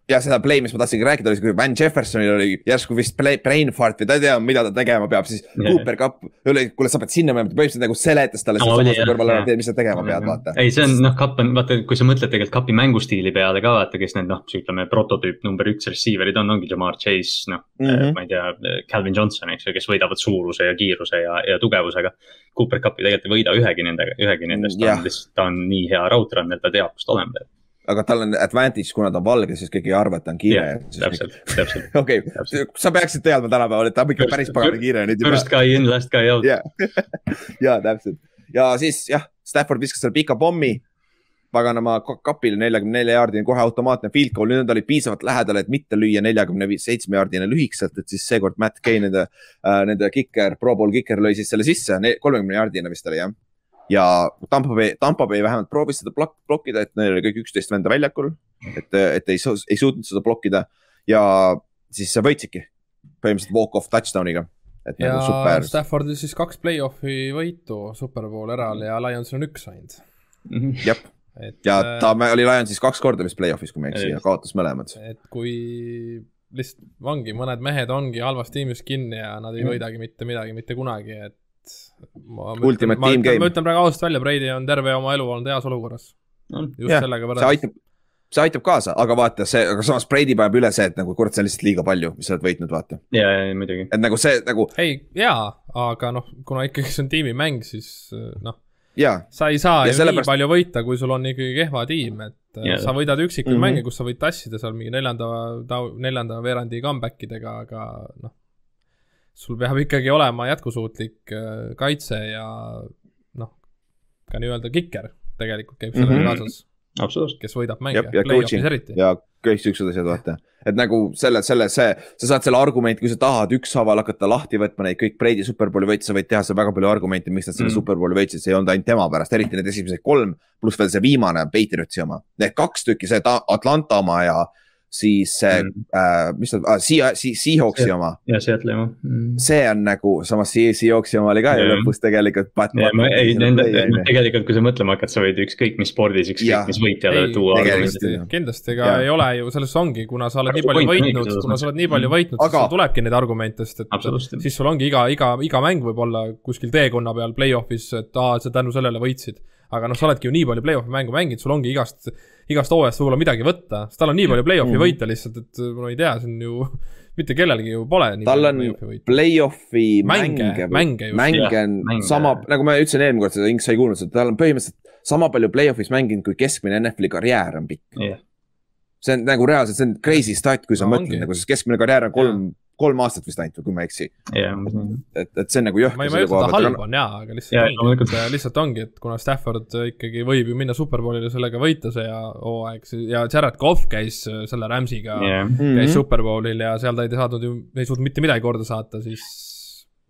ja seda play, mis ma tahtsingi rääkida, oli see, kui Van Jeffersonil oli järsku vist play, brain fart või ta ei tea, mida ta tegema peab, siis yeah. Cooper Cup oli, kuule, sa pead sinna minema, põhimõtteliselt nagu seletas talle no, selle kõrval ära, mis sa tegema pead, vaata. ei, see on noh, Cup on, vaata, kui sa mõtled tegelikult Cupi mängustiili peale ka vaata, kes need noh, ütleme prototüüp number üks receiver'id on, ongi Jamar Chase, noh mm, -hmm. ma ei tea, Calvin Johnson, eks ju, kes võidavad suuruse ja kiiruse ja, ja tugevusega. Cooper Cupi tegelikult ei võida ühegi nendega, ühegi nendest, ta on lihtsalt, ta on nii hea raudrunner, ta teab, kust olema peab aga tal on advantage, kuna ta on valge, siis keegi ei arva, et ta on kiire yeah,. täpselt, täpselt. okei, sa peaksid teadma tänapäeval, et ta on ikka päris pagana kiire. First guy in, last guy out. ja, täpselt ja siis jah, Stafford viskas selle pika pommi paganama kapile neljakümne nelja jaardini, kohe automaatne field goal, nüüd nad olid piisavalt lähedal, et mitte lüüa neljakümne seitsme jaardine lühikeselt, et siis seekord Matt Gay, nende äh,, nende kiker, pro bowl kiker lõi siis selle sisse, kolmekümne jaardine vist oli jah ja Tampa Bay, Tampa Bay vähemalt proovis seda blok, blokkida, et neil oli kõik üksteist venda väljakul. et, et ei, ei suutnud seda blokkida ja siis sa võitsidki põhimõtteliselt walk-off touchdown'iga. ja nagu super... Staffordil siis kaks play-off'i võitu Superbowl eral ja Lionsil on üks ainult mm -hmm.. jah et, ja äh, ta oli Lionsis kaks korda vist play-off'is, kui ma ei eksi, ja kaotas mõlemad. et kui lihtsalt ongi, mõned mehed ongi halvas tiimis kinni ja nad ei mm. võidagi mitte midagi mitte kunagi, et Ultimate Team Game. ma ütlen praegu ausalt välja, Brady on terve oma elu olnud heas olukorras no,. just yeah, sellega võrreldes. see aitab, see aitab kaasa, aga vaata see, aga samas Brady paneb üle see, et nagu kurat, see on lihtsalt liiga palju, mis sa oled võitnud, vaata. ja, ja muidugi. et nagu see nagu. ei, jaa, aga noh, kuna ikkagi see on tiimimäng, siis noh. sa ei saa ja ju sellepärast... nii palju võita, kui sul on ikkagi kehva tiim, et ja. sa võidad üksikuid mm -hmm. mänge, kus sa võid tassida seal mingi neljanda, neljanda veerandi comeback idega, aga noh sul peab ikkagi olema jätkusuutlik äh, kaitse ja noh, ka nii-öelda kiker tegelikult käib sellega mm -hmm. kaasas. absoluutselt. kes võidab mänge, play-off'is eriti. ja kõik siuksed asjad, vaata. et nagu selle, selle, see, sa saad selle argumendi, kui sa tahad ükshaaval hakata lahti võtma neid kõik Brady superbowli võite, sa võid teha seal väga palju argumente, miks nad selle mm. superbowli võitsid, see ei olnud ainult tema pärast, eriti need esimesed kolm, pluss veel see viimane Patriotsi oma. Need kaks tükki, see Atlanta oma ja siis see mm., äh, mis ta ah,, Sea-, Seahawksi oma. ja Seattle'i oma. Mm.. see on nagu, samas Seahawksi oma oli ka ju lõpus tegelikult. ei, nende, tegelikult kui sa mõtlema hakkad, sa võid ükskõik mis spordis, ükskõik mis võitjale tuua. kindlasti, ega ei ole ju, selles ongi, kuna sa oled nii palju võitnud, kuna sa oled nii palju võitnud, siis sul tulebki neid argumente, sest et siis sul ongi iga, iga, iga mäng võib olla kuskil teekonna peal play-off'is, et aa, sa tänu sellele võitsid aga noh, sa oledki ju nii palju play-off'i mängu mänginud, sul ongi igast, igast hooajast võib-olla midagi võtta, sest tal on nii palju play-off'i mm. võita lihtsalt, et ma ei tea, see on ju mitte kellelgi ju pole. tal on play-off'i mänge, mänge, mänge, mänge on sama, nagu ma ütlesin eelmine kord, seda Inks sai kuulnud, et tal on põhimõtteliselt sama palju play-off'is mänginud, kui keskmine NFL-i karjäär on pikk. Yeah.. see on nagu reaalselt, see on crazy stat, kui sa no, mõtled nagu, sest keskmine karjäär on kolm yeah kolm aastat vist ainult, kui ma ei eksi yeah.. et, et see on nagu jõhker. ma ei, ma ei ütle, et ta halb on jaa, aga lihtsalt yeah, ongi, et lihtsalt ongi, et kuna Stafford ikkagi võib ju minna superbowlile sellega võita see hooaeg ja Jared Cough käis selle Rams'iga yeah., käis mm -hmm. superbowlil ja seal ta ei saanud ju, ei suutnud mitte midagi korda saata, siis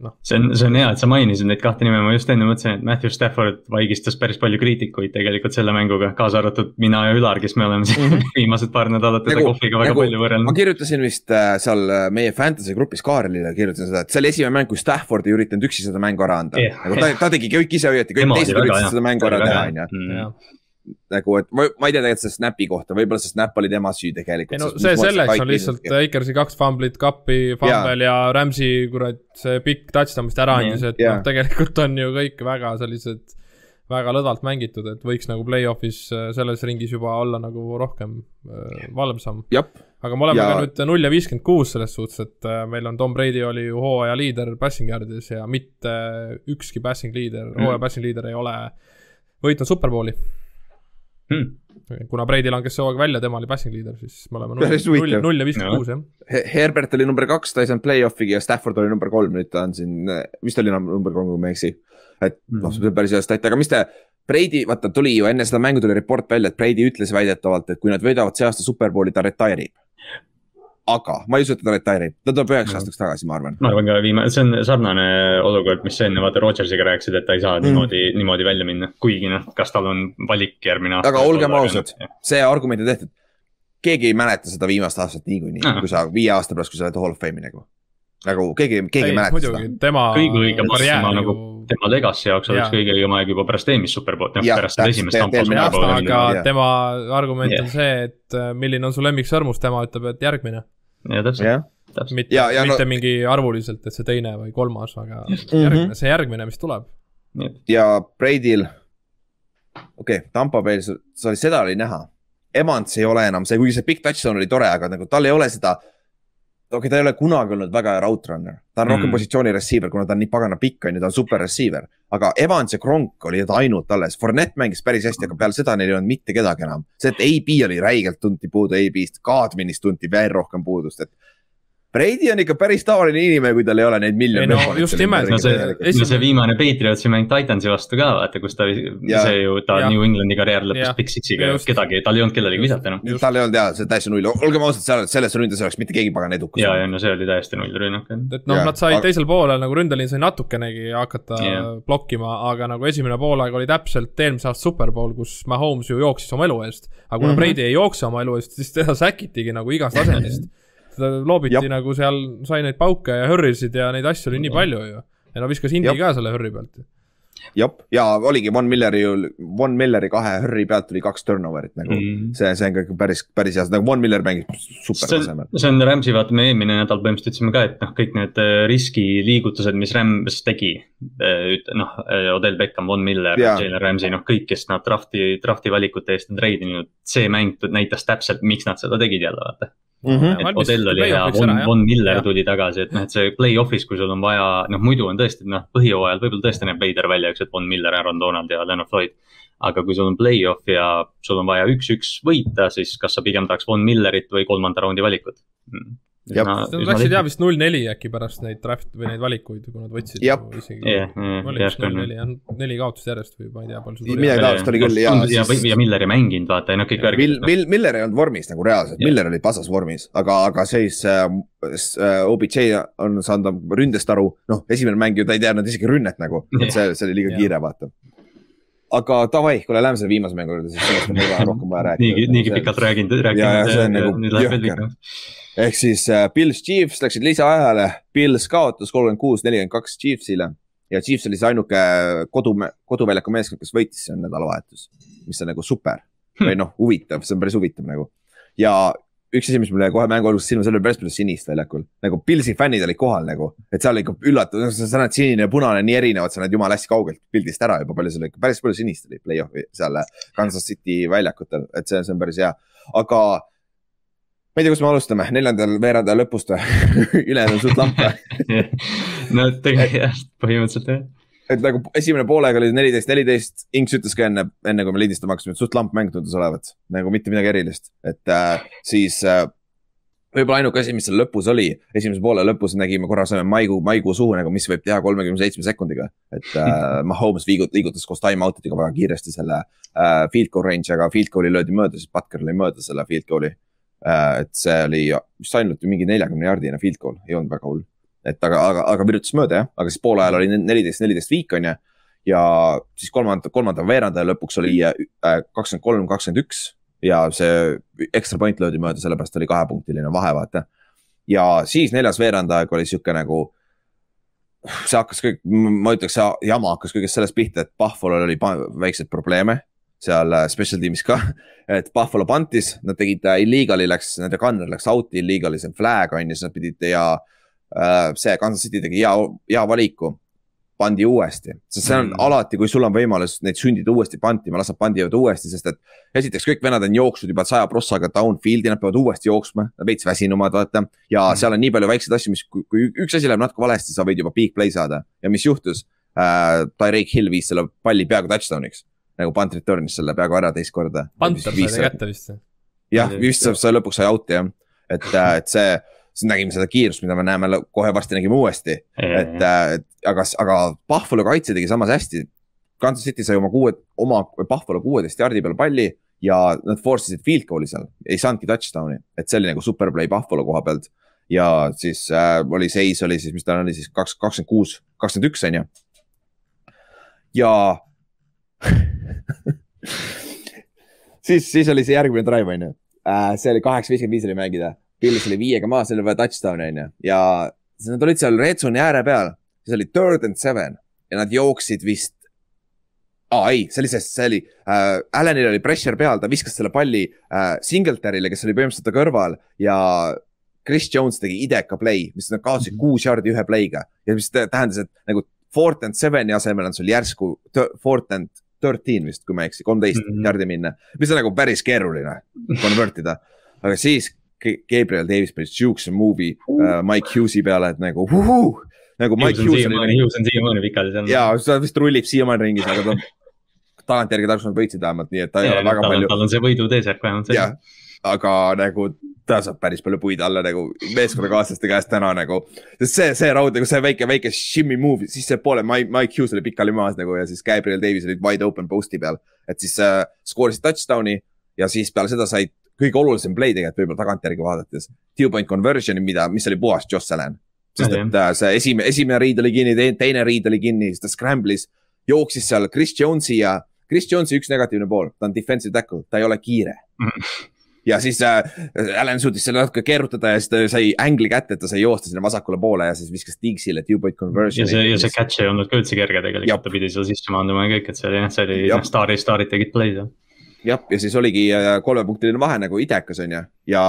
noh. see on, see on hea, et sa mainisid neid kahte nime, ma just enne mõtlesin, et Matthew Stafford vaigistas päris palju kriitikuid tegelikult selle mänguga, kaasa arvatud mina ja Ülar, kes me oleme siin mm -hmm. viimased paar nädalat teda nagu, kohviga väga nagu, palju võrrelnud. ma kirjutasin vist äh, seal äh, meie fantasy grupis Kaarlile, kirjutasin seda, et see oli esimene mäng, kui Stafford ei üritanud üksi seda mängu ära anda yeah,. nagu ta, ta tegi kõik ise õieti, kõik teised üritasid seda mängu ära teha, on ju mm nagu, et ma, ma ei tea tegelikult selle snap'i kohta, võib-olla see snap oli tema süü tegelikult. ei no see selleks on lihtsalt Akersi kaks fumblit, kappi, fumble ja, ja Rams'i kurat, see pikk touchdown, mis ta ära andis, et noh, tegelikult on ju kõik väga sellised väga lõdvalt mängitud, et võiks nagu play-off'is äh, selles ringis juba olla nagu rohkem äh, valvsam. aga me oleme ja... ka nüüd null ja viiskümmend kuus selles suhtes, et äh, meil on Tom Brady oli ju hooaja liider passing yard'is ja mitte ükski passing leader mm., hooaja passing leader ei ole võitnud Superbowli hmm kuna Brady langes see hooaeg välja, tema oli passing leader, siis me oleme null, null ja viiskümmend kuus, jah. Herbert oli number kaks, ta ei saanud play-off'igi ja Stafford oli number kolm, nüüd ta on siin, vist oli number kolm, kui ma ei eksi. et noh, hmm. see on päris hea stat, aga mis te, Brady, vaata tuli ju enne seda mängu tuli report välja, et Brady ütles väidetavalt, et kui nad võidavad see aasta superbowli, ta retire ib aga ma ei usu, et ta retire'ib, ta tuleb üheks aastaks tagasi, ma arvan. ma arvan ka viimane, see on sarnane olukord, mis sa enne vaata Rodgersiga rääkisid, et ta ei saa mm. niimoodi, niimoodi välja minna, kuigi noh, kas tal on valik järgmine aasta. aga olgem ausad, see argument on tehtud. keegi ei mäleta seda viimast aastat niikuinii, kui sa viie aasta pärast, kui sa lähed hall of fame'i nagu. nagu keegi, keegi ei mäleta seda. tema. kõige õigem asja nagu tema legacy jaoks oleks kõige õigem aeg juba pärast eelmist superbowlit, noh pärast seda esimest Tampa superbowli. aga tema argument on see, et äh, milline on su lemmiksõrmus, tema ütleb, et järgmine. Ja täpselt yeah mitte, mitte no... mingi arvuliselt, et see teine või kolmas, aga järgmine, see järgmine, mis tuleb. ja Brady'l, okei okay,, Tampa Bay'l, sa, seda oli näha. Evans ei ole enam see, kuigi see big touchdown oli tore, aga nagu tal ei ole seda okei okay,, ta ei ole kunagi olnud väga hea route runner, ta on mm. rohkem positsiooni receiver, kuna ta on nii pagana pikk, on ju, ta on super receiver. Aga Evans ja Kronk olid ainult alles, Fournette mängis päris hästi, aga peale seda neil ei olnud mitte kedagi enam. see, et AB oli räigelt tunti puudu AB-st, Kadminist tunti veel rohkem puudust, et Brady on ikka päris tavaline inimene, kui tal ei ole neid miljoneid. no just nimelt. no see, no see viimane Patriotsi mäng Titansi vastu ka vaata, kus ta, see ju, ta ja. New Englandi karjäär lõppes Big Sixiga, kedagi, tal ei olnud kellelegi visata enam no.. tal ei olnud jaa, see on täiesti null, olgem ausad, seal, selles ründes oleks mitte keegi pagan edukas. ja, ja no see oli täiesti null rünnak. et noh, nad said aga... teisel poolel nagu ründeliin sai natukenegi hakata ja. blokkima, aga nagu esimene poolaeg oli täpselt eelmise aasta superpool, kus Mahomes ju jooksis oma elu eest. aga kuna mm -hmm. Brady ei jookse oma elu eest, siis teda säkitigi nagu igast asendist seda loobiti Jab. nagu seal, sai neid pauke ja hõrrisid ja neid asju oli nii palju ju. ja no viskas Indi ka selle hõrri pealt. jah, ja oligi Von Milleri ju, Von Milleri kahe hõrri pealt tuli kaks turnover'it nagu mm.. see, see on ka päris, päris hea, nagu Von Miller mängib super tasemel. see on Rams'i, vaata me eelmine nädal põhimõtteliselt ütlesime ka, et noh, kõik need äh, riskiliigutused, mis Rams tegi. Äh, noh, äh, Odel Beckham, Von Miller, Jalen Rams'i, noh kõik, kes nad draft'i, draft'i valikute eest on treidinud. see mäng näitas täpselt, miks nad seda tegid jälle, vaata Mm -hmm. et Odell oli hea, Von, Von Miller ja. tuli tagasi, et noh, et see play-off'is, kui sul on vaja, noh muidu on tõesti noh, põhjooajal võib-olla tõesti näeb veider välja, eks, et Von Miller, Aaron Donald ja Leonard Floyd. aga kui sul on play-off ja sul on vaja üks-üks võita, siis kas sa pigem tahaks Von Millerit või kolmanda raundi valikut mm.? Nad läksid jah vist null neli äkki pärast neid draft või neid valikuid, kui nad võtsid. oli vist null neli jah, neli kaotust järjest või ma ei tea, palju. midagi taolist oli küll ja. ja, ja Miller ei mänginud vaata noh, kõik värgid. Mill-, Mill-, Miller ei olnud vormis nagu reaalselt Miller oli pasas vormis, aga, aga siis äh, äh OBJ on saanud ründest aru, noh, esimene mäng ju ta ei teadnud isegi rünnet nagu, et see, see oli liiga kiire, vaata aga davai, kuule, lähme selle viimase mängu juurde, sest sellest on juba rohkem vaja rääkida. niigi, niigi pikalt rääkinud. ja, ja see on nagu jõhker ehk siis äh, Pils Chiefs läksid lisaajale, Pils kaotas kolmkümmend kuus, nelikümmend kaks Chiefsile. Ja Chiefs oli see ainuke kodu, koduväljaku meeskond, kes võitis see nädalavahetus, mis on nagu super. Hmm. või noh, huvitav, see on päris huvitav nagu. ja üks asi, mis mulle kohe mängu alguses silma, seal oli päris palju sinist väljakul, nagu Pilsi fännid olid kohal nagu, et seal ikka üllatav, sa näed sinine ja punane nii erinevad, sa näed jumala hästi kaugelt pildist ära juba palju seal ikka, päris palju sinist oli play-off'i seal Kansas City väljakutel, et see, see on päris hea, aga ma ei tea, kust me alustame, neljandal veerandajal lõpust või ülejäänud on suht lamp või no tegelikult jah, põhimõtteliselt jah. et nagu esimene poolega oli neliteist, neliteist, Inks ütles ka enne, enne kui me lindistama hakkasime, et suht lamp mäng tundus olevat, nagu mitte midagi erilist, et äh, siis äh, võib-olla ainuke asi, mis seal lõpus oli, esimese poole lõpus nägime korra saime maikuu, maikuu suhu nagu, mis võib teha kolmekümne seitsme sekundiga. et äh, Mahomes liigutas, liigutas koos time out idega väga kiiresti selle äh, field goal range, aga field goal'i löödi mööda, siis Butker lõi mööda selle field goal'i et see oli vist ainult mingi neljakümne jaardine field goal, ei olnud väga hull. et aga, aga, aga virutas mööda jah, aga siis poole ajal oli neliteist, neliteist viik on ju. ja siis kolmanda, kolmanda veerandaja lõpuks oli äh, kakskümmend kolm, kakskümmend üks ja see ekstra point löödi mööda, sellepärast oli kahepunktiline vahe, vaata. ja siis neljas veerandaeg oli sihuke nagu see hakkas kõik, ma ütleks, see jama hakkas kõigest sellest pihta, et Pahvolal oli väikseid probleeme seal äh, special tiim'is ka. et Buffalo pantis, nad tegid äh, illegal'i läks, nende gunner läks out'i illegal'i, see on flag on ju, siis nad pidid ja äh, see Kansas City tegi hea, hea valiku. pandi uuesti, sest see on mm. alati, kui sul on võimalus neid sundida uuesti pantima, las nad pandivad uuesti, sest et. esiteks kõik vennad on jooksnud juba saja prossaga downfield'i, nad peavad uuesti jooksma, nad veits väsinumad, vaata. ja mm. seal on nii palju väikseid asju, mis, kui üks asi läheb natuke valesti, sa võid juba big play saada ja mis juhtus äh,. Tyreek Hill viis selle palli peaaegu touchdown'iks nagu punt return'is selle peaaegu ära teist korda. Panther sai ta kätte vist. jah, vist saab, sai lõpuks sai out'i jah, et, äh, et see, siis nägime seda kiirust, mida me näeme kohe varsti nägime uuesti. et, äh, et aga, aga Pahvolu kaitse tegi samas hästi. Kansas City sai oma kuue, oma Pahvolu kuueteist jardi peal palli ja nad force isid field goal'i seal, ei saanudki touchdown'i, et see oli nagu super play Pahvolu koha pealt. ja siis äh, oli seis oli siis, mis ta oli siis kaks, kakskümmend kuus, kakskümmend üks on ju. ja siis, siis oli see järgmine drive, on ju. Äh, see oli kaheksa, viiskümmend viis oli mängida. Pils oli viiega maas, seal oli vaja touchdown'i, on ju. ja siis nad olid seal red zone'i ääre peal, siis oli third and seven ja nad jooksid vist aa ah, ei, see oli see, see oli äh,, Allanil oli pressure peal, ta viskas selle palli äh, Singletarile, kes oli põhimõtteliselt ta kõrval ja Chris Jones tegi ideka play, mis nad kaotasid mm -hmm. kuus jaardi ühe play'ga ja mis tähendas, et nagu fourth and seven'i asemel on sul järsku fourth and thirteen vist, kui ma ei eksi, kolmteist mm -hmm. jardi minna, mis on nagu päris keeruline convert ida. aga siis Gabriel Davis pani siukse movie uh, Mike Hughes'i peale, et nagu uhuh, nagu Mike Hughes. Hughes on siiamaani pikali seal. ja, ta vist rullib siiamaani ringis, aga ta tagantjärgi tarkus võitsid vähemalt, nii et ta ei ole väga palju. tal on see võiduteeserk vähemalt. jah, aga nagu ta saab päris palju puid alla nagu meeskonnakaaslaste käest täna nagu. sest see, see raud nagu see väike, väike shimmy move, siis see poole Mike, Mike Hughes oli pikali maas nagu ja siis Gabriel Davis olid wide open post'i peal. et siis äh, skoorisid touchdown'i ja siis peale seda said kõige olulisem play tegelikult võib-olla tagantjärgi vaadates. Two point conversion'i, mida, mis oli puhas Josh Allan. sest et äh, see esimene, esimene riid oli kinni, teine riid oli kinni, siis ta scramble'is, jooksis seal Chris Jones'i ja Chris Jones'i üks negatiivne pool, ta on defensive tackle, ta ei ole kiire mm. -hmm ja siis äh, Allan suutis selle natuke keerutada ja siis ta sai ängli kätte, et ta sai joosta sinna vasakule poole ja siis viskas Diggsile two point conversion'i. ja see, ja see catch ei olnud ka üldse kerge tegelikult, ta pidi seal sisse maanduma ja kõik, et see oli jah, see oli noh, staari, staarid tegid play'd. jah, ja siis oligi äh, kolmepunktiline vahe nagu idekas on ju, ja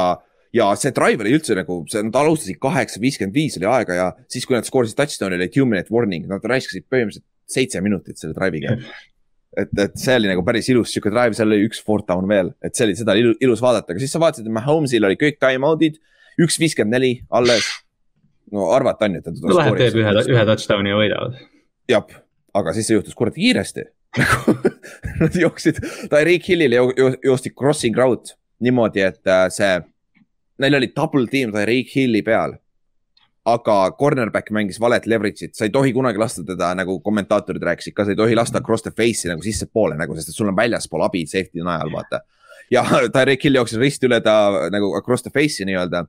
ja see drive oli üldse nagu, see, nad alustasid kaheksa, viiskümmend viis oli aega ja siis, kui nad skoorisid touchdown'i, oli two minute warning, nad raiskasid põhimõtteliselt seitse minutit selle drive'iga et, et see oli nagu päris ilus sihuke drive, seal oli üks fourth down veel, et see oli, seda oli ilus vaadata, aga siis sa vaatasid, et Mahomes'il oli kõik time out'id, üks viiskümmend neli alles. no arvata on ju, et ta. no läheb, teeb ühe, ühe touchdown'i ja võidavad. jah, aga siis see juhtus kuradi kiiresti nagu Nad jooksid, Tyreek Hillile joosti crossing route niimoodi, et äh, see, neil oli double team Tyreek Hilli peal aga cornerback mängis valet leverage'it, sa ei tohi kunagi lasta teda, nagu kommentaatorid rääkisid ka, sa ei tohi lasta across the face'i nagu sissepoole nagu, sest et sul on väljaspool abi safety najal, vaata. ja Tyreek Hill jooksis risti üle ta nagu across the face'i nii-öelda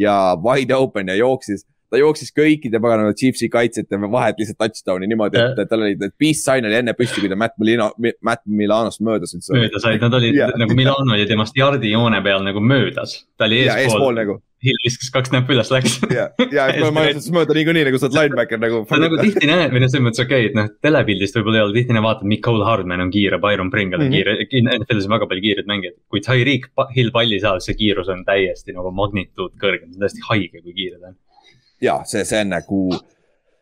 ja wide open ja jooksis ta jooksis kõikide paganama Chiefsi kaitsjate vahet lihtsalt touchdown'i niimoodi, et tal oli, peace sign oli enne püsti, kui ta Matt Milano, Matt Milanost möödas üldse. mööda said, nad olid ja. nagu Milano oli temast jardi joone peal nagu möödas, ta oli eespool. eespool nagu Hill viskas kaks näppu üles, läks. ja, ja ma, ütlesin mööda niikuinii nagu sa oled linebacker nagu. sa nagu tihti näed või noh, selles mõttes okei okay,, et noh, telepildist võib-olla ei ole, tihti vaatad, Nicole Hardman on kiire, Byron Pringle on mm -hmm. kiire, NFL-is on väga palju kiireid mängijaid. kui Tyreek Hill palli saab, see kiirus on täiesti nagu magnituud kõrgem, see on täiesti haige, kui kiire ta on ja see, see on nagu,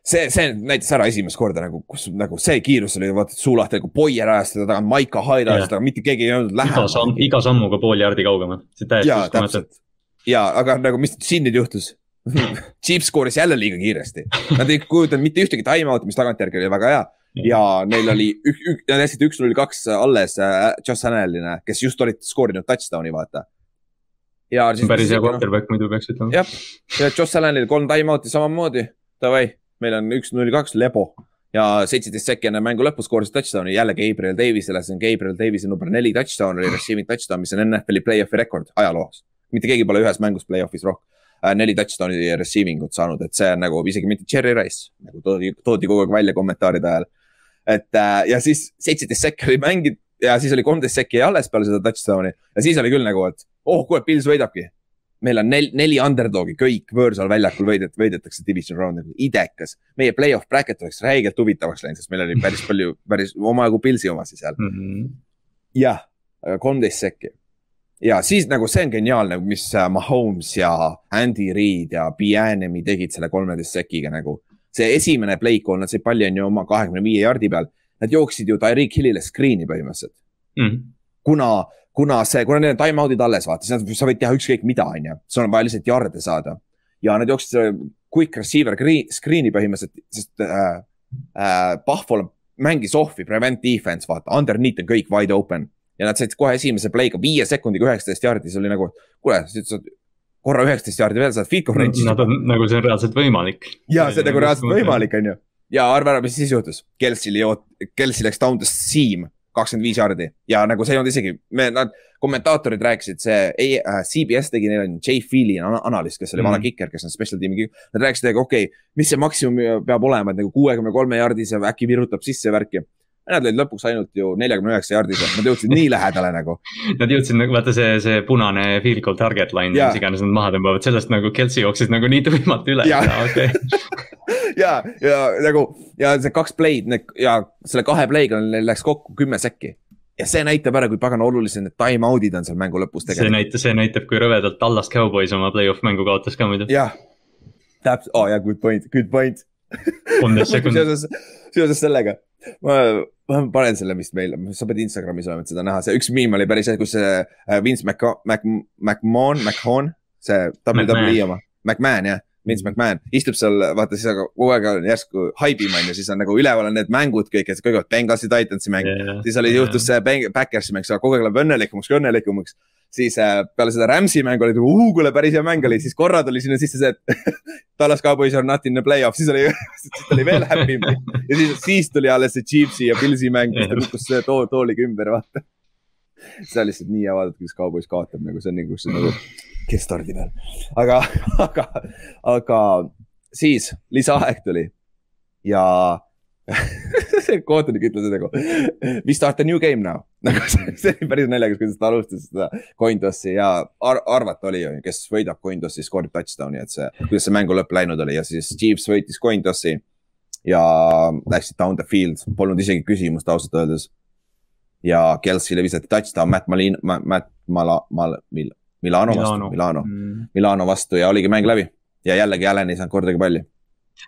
see, see näitas ära esimest korda nagu, kus nagu see kiirus oli, vaata suu lahti nagu Boyer ajas teda taga, Maika Hyde ajas teda, mitte keegi ei olnud lähemal. iga samm, iga sammuga pool jardi kaugemal, see täiesti uskumatu. ja, aga nagu, mis siin nüüd juhtus? Chiefs skooris jälle liiga kiiresti, nad ei kujutanud mitte ühtegi time-out'i, mis tagantjärgi oli väga hea. Ja neil oli nad jätsid üks-null kaks alles äh, Josh Allanile, kes just olid skoorinud touchdown'i, vaata ja. päris hea quarterback muidu peaks ütlema. jah, ja Josh Allanil kolm time-out'i samamoodi, davai, meil on üks, null, kaks, lebo ja seitseteist sekki enne mängu lõppu skoorisid touchdown'i jälle Gabriel Davisele, see on Gabriel Davise number neli touchdown oli receiving touchdown, mis on NFL-i play-off'i rekord ajaloos. mitte keegi pole ühes mängus play-off'is rohkem äh,, neli touchdown'i receiving ut saanud, et see on nagu isegi mitte Cherry Rice, nagu toodi, toodi kogu aeg välja kommentaaride ajal. et äh, ja siis seitseteist sekki oli mänginud ja siis oli kolmteist sekki alles peale seda touchdown'i ja siis oli küll nagu, et oh, kuule, Pils võidabki. meil on nel, neli underdog'i, kõik võõrsal väljakul võidet-, võidetakse division round'i, idekas. meie play-off bracket oleks räigelt huvitavaks läinud, sest meil oli päris palju, päris omajagu Pilsi omasid seal mm -hmm.. jah, aga kolmteist sekki. ja siis nagu see on geniaalne, mis äh, Mahomes ja Andy Reid ja Bianemi tegid selle kolmeteist sekiga nagu. see esimene play call, nad said palli on ju oma kahekümne viie jardi peal. Nad jooksid ju Tyreek Hillile screen'i põhimõtteliselt mm. -hmm. kuna kuna see, kuna neil on time out'id alles, vaata, siis sa võid teha ükskõik mida, on ju. sul on vaja lihtsalt jarde saada. ja nad jooksid selle quick receiver screen'i põhimõtteliselt, sest äh, äh, Pahvol mängis off'i, prevent defense, vaata, underneath on kõik wide open. ja nad said kohe esimese play'ga viie sekundiga üheksateist jardi, see oli nagu, kuule, sa korra üheksateist jardi veel, saad field goal range'is. Nad on nagu see on reaalselt võimalik. ja see on nagu reaalselt võimalik, on ju. ja arva ära, mis siis juhtus. Kelsey, Kelsey läks down the seam kakskümmend viis jaardi ja nagu see ei olnud isegi, me, nad, kommentaatorid rääkisid, see äh, CBS tegi, neil on Jay Feely analüüs, kes oli mm. vana kiker, kes on special tiimi. Nad rääkisid, okei okay,, mis see maksimum peab olema, et nagu kuuekümne kolme jaardis ja äkki virutab sisse värki. Nad olid lõpuks ainult ju neljakümne üheksa jaardised, nad jõudsid nii lähedale nagu. Nad jõudsid nagu vaata see, see punane field goal target line, mis iganes nad maha tõmbavad, sellest nagu Kelsey jooksis nagu nii tuimalt üle. ja, ja, ja nagu ja see kaks play'd ja selle kahe play'ga neil läks kokku kümme sekki ja see näitab ära, kui pagana olulised need time out'id on seal mängu lõpus tegelikult. see näitab, see näitab, kui rõvedalt Dallas Cowboys oma play-off mängu kaotas ka muidu. jah, täpselt, aa oh, jaa, good point, good point seoses, seoses sellega, ma, ma panen selle vist meile, sa pead Instagramis olema, et seda näha, see üks miim oli päris hea, kus see äh, Vince Macmahon, Macmahon, see WWE oma, McMahon jah Vince McMahon istub seal, vaata siis aga kogu aeg on järsku haibim on ju, siis on nagu üleval on need mängud kõik, et kõigepealt Bengalsi Titansi mäng. Yeah,. siis oli yeah., juhtus see Backersi mäng, kogu aeg läheb õnnelikumaks, õnnelikumaks. siis äh, peale seda Rams'i mängu oli, uh kuule päris hea mäng oli, siis korra tuli sinna sisse see, et Dallas Cowboys are not in the play-off, siis oli siis oli veel happy ja siis, siis tuli alles see Chiefsi ja Pilsi mäng, kus ta kukkus to tooliga ümber, vaata. Seda on lihtsalt nii hea vaadata, kuidas Cowboys kaotab nagu see on nagu, see nagu kes stardi peal. aga, aga, aga siis lisaaeg tuli ja see kohtunik ütles nagu we start a new game now nagu see oli päris naljakas, kuidas ta alustas seda coin toss'i ja ar arvata oli ju, kes võidab coin toss'i, skoorib touchdown'i, et see, kuidas see mängu lõpp läinud oli ja siis Chiefs võitis coin toss'i. ja läksid down the field, polnud isegi küsimust ausalt öeldes. ja Kelsey'le visati touchdown, Matt Malin-, Matt Mala-, Mal-, Mil-, Milano vastu, Milano. Mm., Milano vastu ja oligi mäng läbi. ja jällegi Allan ei saanud kordagi palli.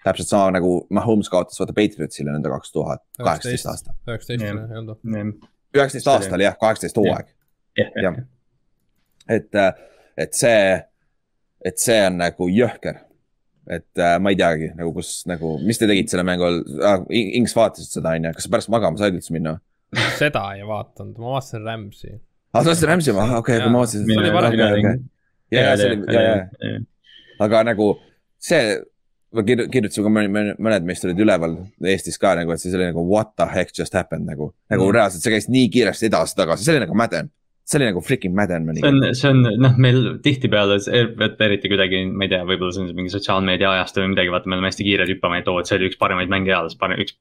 täpselt sama nagu Mahomes kaotas vaata Patriotsile nende kaks tuhat kaheksateist aasta. üheksateist aastal jah, kaheksateist hooaeg. jah, et, et see, et see on nagu jõhker. Et äh, ma ei teagi nagu, kus nagu, mis te tegite selle mängu all? Ah,, Inks vaatasid seda on ju, kas sa pärast magama said üldse minna? seda ei vaadanud, ma vaatasin Rams'i aa, sa vaatasid Rams'i oma, okei, kui ma vaatasin. see oli parem. ja, ja see oli, ja, ja, aga nagu see, ma kirjutasin ka mõned, mõned meist olid üleval Eestis ka nagu, et siis oli nagu what the heck just happened nagu. nagu mm. reaalselt see käis nii kiiresti edasi-tagasi, see oli nagu Madden see oli nagu freaking Madden. see on, see on noh, meil tihtipeale, eriti kuidagi, ma ei tea, võib-olla see on mingi sotsiaalmeedia ajastu või midagi, vaata, me oleme hästi kiired hüppama, et oo, et see oli üks parimaid mänge eales, parem, üks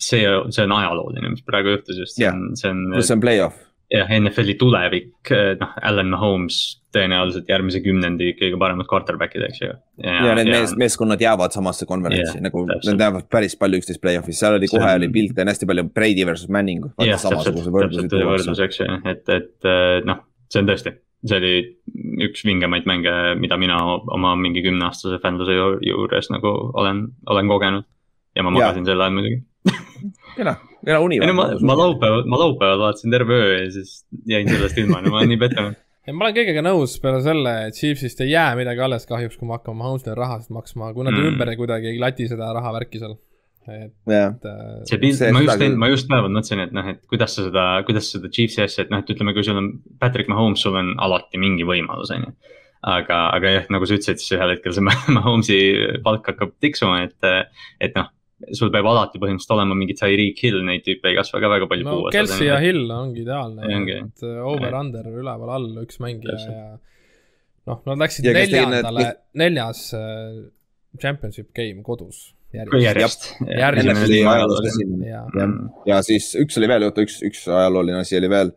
see, see on ajalooline, mis praegu juhtus just, see on, see on. pluss see on play-off. jah, NFL-i tulevik, noh, Allan Mahomes tõenäoliselt järgmise kümnendi kõige paremad quarterback'id, eks ju. ja, ja need mees, meeskonnad jäävad samasse konverentsi yeah, nagu täpselt. nad jäävad päris palju üksteist play-off'is, seal oli kohe oli pilte on hästi palju Brady versus Manning. jah, täpselt, täpselt oli võrdlus, eks ju, et, et noh, see on tõesti see oli üks vingemaid mänge, mida mina oma mingi kümneaastase fännluse juures nagu olen, olen kogenud. ja ma magasin sel ajal muidugi kena, kena uni. ei no ma, ma laupäeval, ma laupäeval vaatasin terve öö ja siis jäin sellest ilma, no ma olen nii pettunud. ja ma olen kõigega nõus peale selle, et Chiefsist ei jää midagi alles kahjuks, kui me hakkame Mahomesile rahasid maksma, kui nad mm. ümber kuidagi ei lati seda rahavärki seal. et yeah.. Äh, see pilt, ma just, ma just päeval mõtlesin, et noh, et kuidas sa seda, kuidas seda Chiefsi asja, et noh, et ütleme, kui sul on Patrick Mahomes, sul on alati mingi võimalus, on ju aga, aga jah, nagu sa ütlesid, siis ühel hetkel see Mahomes'i palk hakkab tiksuma, et, et noh sul peab alati põhimõtteliselt olema mingi Tyreek Hill, neid tüüpe ei kasva ka väga palju no, puues. Kelsey ja Hill ongi ideaalne, et äh, over-under üleval-all üks mängija ja noh, nad läksid ja neljandale, teine... neljas äh, championship game kodus. järjest. järjest. ja, ja, ja siis üks oli veel, oota, üks, üks ajalooline asi oli veel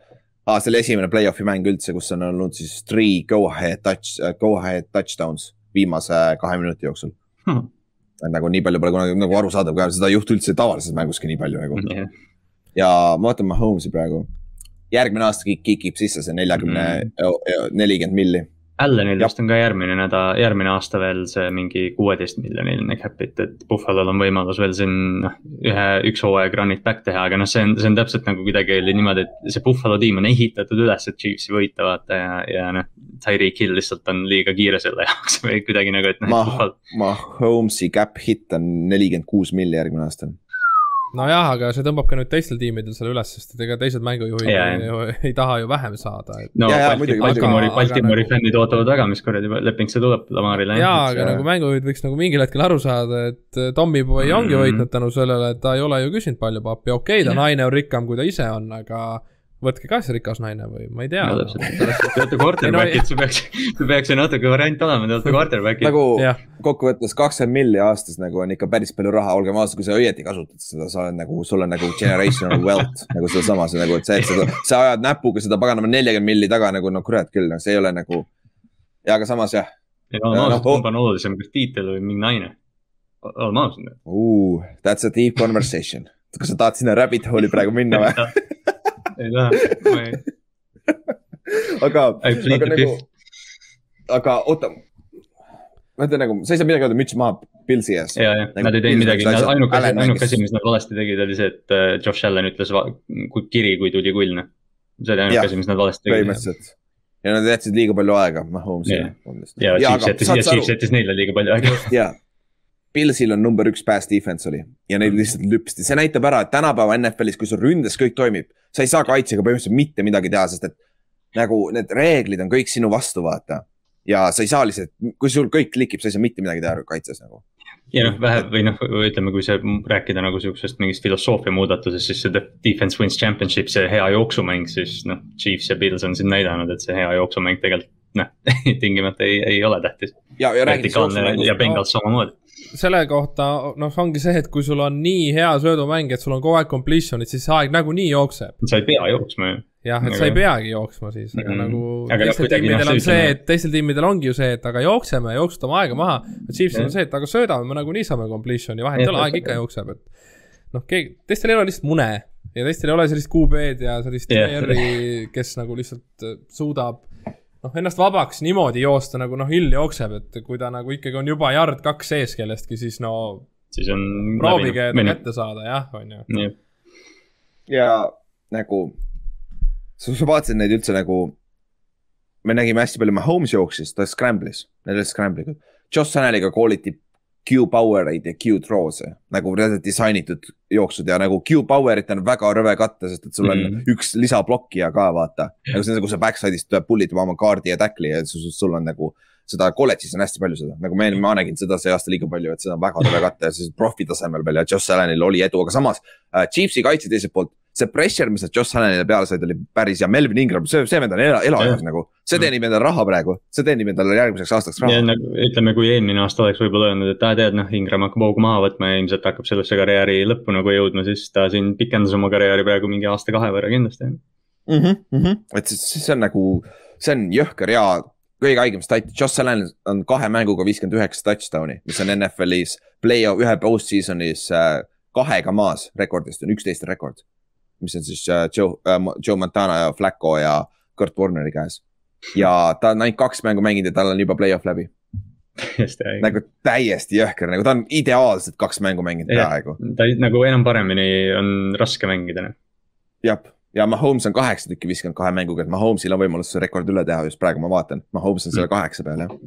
ah,. see oli esimene play-off'i mäng üldse, kus on olnud siis three go ahead touch, äh, go ahead touchdowns viimase kahe minuti jooksul hmm nagu nii palju pole kunagi nagu arusaadav ka, seda ei juhtu üldse tavalises mänguski nii palju nagu. Yeah.. ja ma vaatan Mahomes'i praegu, järgmine aasta kikib sisse see neljakümne mm., nelikümmend milli Allanil vist on ka järgmine nädal, järgmine aasta veel see mingi kuueteist miljoniline cap'it, et Buffalo'l on võimalus veel siin noh, ühe, üks hooaeg run it back teha, aga noh, see on, see on täpselt nagu kuidagi oli niimoodi, et see Buffalo tiim on ehitatud üles, et Chiefsi võita vaata ja, ja noh. Tyreek Hill lihtsalt on liiga kiire selle jaoks või kuidagi nagu, et noh. ma, ma, Holmes'i cap hit on nelikümmend kuus milli järgmine aasta nojah, aga see tõmbab ka nüüd teistel tiimidel selle üles, sest ega teised mängujuhid ja, ei, ei, ei taha ju vähem saada et.... no ja, Balti, Baltimori, Baltimori nagu... fännid ootavad väga, mis kuradi leping see tuleb Lamarile. jaa, aga nagu mängujuhid võiks nagu mingil hetkel aru saada, et äh, Tommy Boy ongi mm -hmm. võitnud tänu sellele, et ta ei ole ju küsinud palju pappi, okei okay,, ta naine on rikkam, kui ta ise on, aga võtke ka siis rikas naine või ma ei tea. Te olete quarterback'id, see peaks, see peaks ju natuke variant olema, te olete quarterback'id. nagu kokkuvõttes kakskümmend milli aastas nagu on ikka päris palju raha, olgem ausad, kui sa õieti kasutad seda, sa oled nagu, sul on nagu generational wealth nagu sedasama, see nagu, et see, et seda, sa ajad näpuga seda paganama neljakümmend milli taga nagu no kurat küll, no see ei ole nagu. ja aga samas jah. ei no, no, kumb on olulisem, kas tiitel või mingi naine? oleme ausad. That's a deep conversation kas sa tahad sinna rabbit hole'i praegu minna või? ei taha, ma ei. aga, aga nagu, aga oota. ma ütlen nagu, sa ei saa midagi öelda, müts maha Pilsi ees. ja, ja nagu, nad ei teinud midagi, ainuke asi, ainuke asi, mis nad valesti tegid, oli see, et äh, Josh Allan ütles kiri, kui tuli kull, noh. see oli ainuke asi, mis nad valesti tegid. põhimõtteliselt ja nad jätsid liiga palju aega Mahomesile. ja, ja Chiefs jättis, ja Chiefs jättis neile liiga palju aega. jaa, Pilsil on number üks pass defense oli ja neid lihtsalt lüpsti, see näitab ära, et tänapäeva NFL-is, kui sul ründes kõik toimib, sa ei saa kaitsega põhimõtteliselt mitte midagi teha, sest et nagu need reeglid on kõik sinu vastu, vaata. ja sa ei saa lihtsalt, kui sul kõik klikib, sa ei saa mitte midagi teha kaitses nagu. ja noh, vähe või noh, ütleme, kui see rääkida nagu sihukesest mingist filosoofia muudatusest, siis see defense wins championship, see hea jooksumäng, siis noh, Chiefs ja Pils on siin näidanud, et see hea jooksumäng tegelikult noh tingimata ei, ei ole tähtis. ja, ja rääkides jooksumängust. ja Bengals samamoodi selle kohta, noh, ongi see, et kui sul on nii hea söödumäng, et sul on kogu aeg completion'id, siis aeg nagunii jookseb. sa ei pea jooksma ju. jah, et sa ei peagi jooksma siis, aga mm -hmm. nagu aga teistel tiimidel on see, et teistel tiimidel ongi ju see, et aga jookseme, jooksutame aega maha. Chiefsil on see, et aga söödame, me nagunii saame completion'i, vahet ei ole, aeg ikka jookseb, et. noh, keegi, teistel ei ole lihtsalt mune ja teistel ei ole sellist QB-d ja sellist yeah. ER-i, kes nagu lihtsalt äh, suudab noh, ennast vabaks niimoodi joosta, nagu noh, Hill jookseb, et kui ta nagu ikkagi on juba yard kaks sees kellestki, siis no. siis on. proovige ta kätte saada, jah, on ju. ja nagu, sa vaatasid neid üldse nagu, me nägime hästi palju, Mahomes jooksis, ta scramble'is, need olid scramble'iga. Josh Allan'iga kooliti Q-power eid ja Q-throw'e nagu disainitud jooksud ja nagu Q-power'it on väga rõve katta, sest et sul on mm. üks lisablokkija ka vaata. nagu see on nagu sa backside'ist pull'id oma kaardi ja tackle'i ja sul on nagu seda kolledžis on hästi palju seda, nagu me, ma nägin seda see aasta liiga palju, et seda on väga rõve katta ja siis profi tasemel veel ja Josh Allanil oli edu, aga samas äh, Chiefsi kaitse teiselt poolt see pressure, mis nad Josh Allanile peale said, oli päris hea, Melvin Ingram, see, see vend on ela, elajas nagu. see teenib endale raha praegu, see teenib endale järgmiseks aastaks raha. Nagu, ütleme, kui eelmine aasta oleks võib-olla öelnud, et aa tead, noh, Ingram hakkab hoogu maha võtma ja ilmselt hakkab sellesse karjääri lõppu nagu jõudma, siis ta siin pikendas oma karjääri praegu mingi aasta-kahe võrra kindlasti mm. -hmm, mm -hmm. et siis see on nagu, see on jõhker ja kõige haigem stat, Josh Allan on kahe mänguga viiskümmend üheksa touchdown'i, mis on NFL-is play-off ühe post-season'is äh, kahega maas rekordist on üksteist rekord mis on siis äh, Joe äh,, Joe Montana ja Flacco ja Kurt Warneri käes. ja ta on ainult kaks mängu mänginud ja tal on juba play-off läbi nagu täiesti jõhker, nagu ta on ideaalselt kaks mängu mänginud peaaegu. ta nagu enam paremini on raske mängida. Noh. jah, ja Mahomes on kaheksa tükki viskanud kahe mänguga, et Mahomes'il on võimalus see rekord üle teha, just praegu ma vaatan, Mahomes on selle mm. kaheksa peal jah.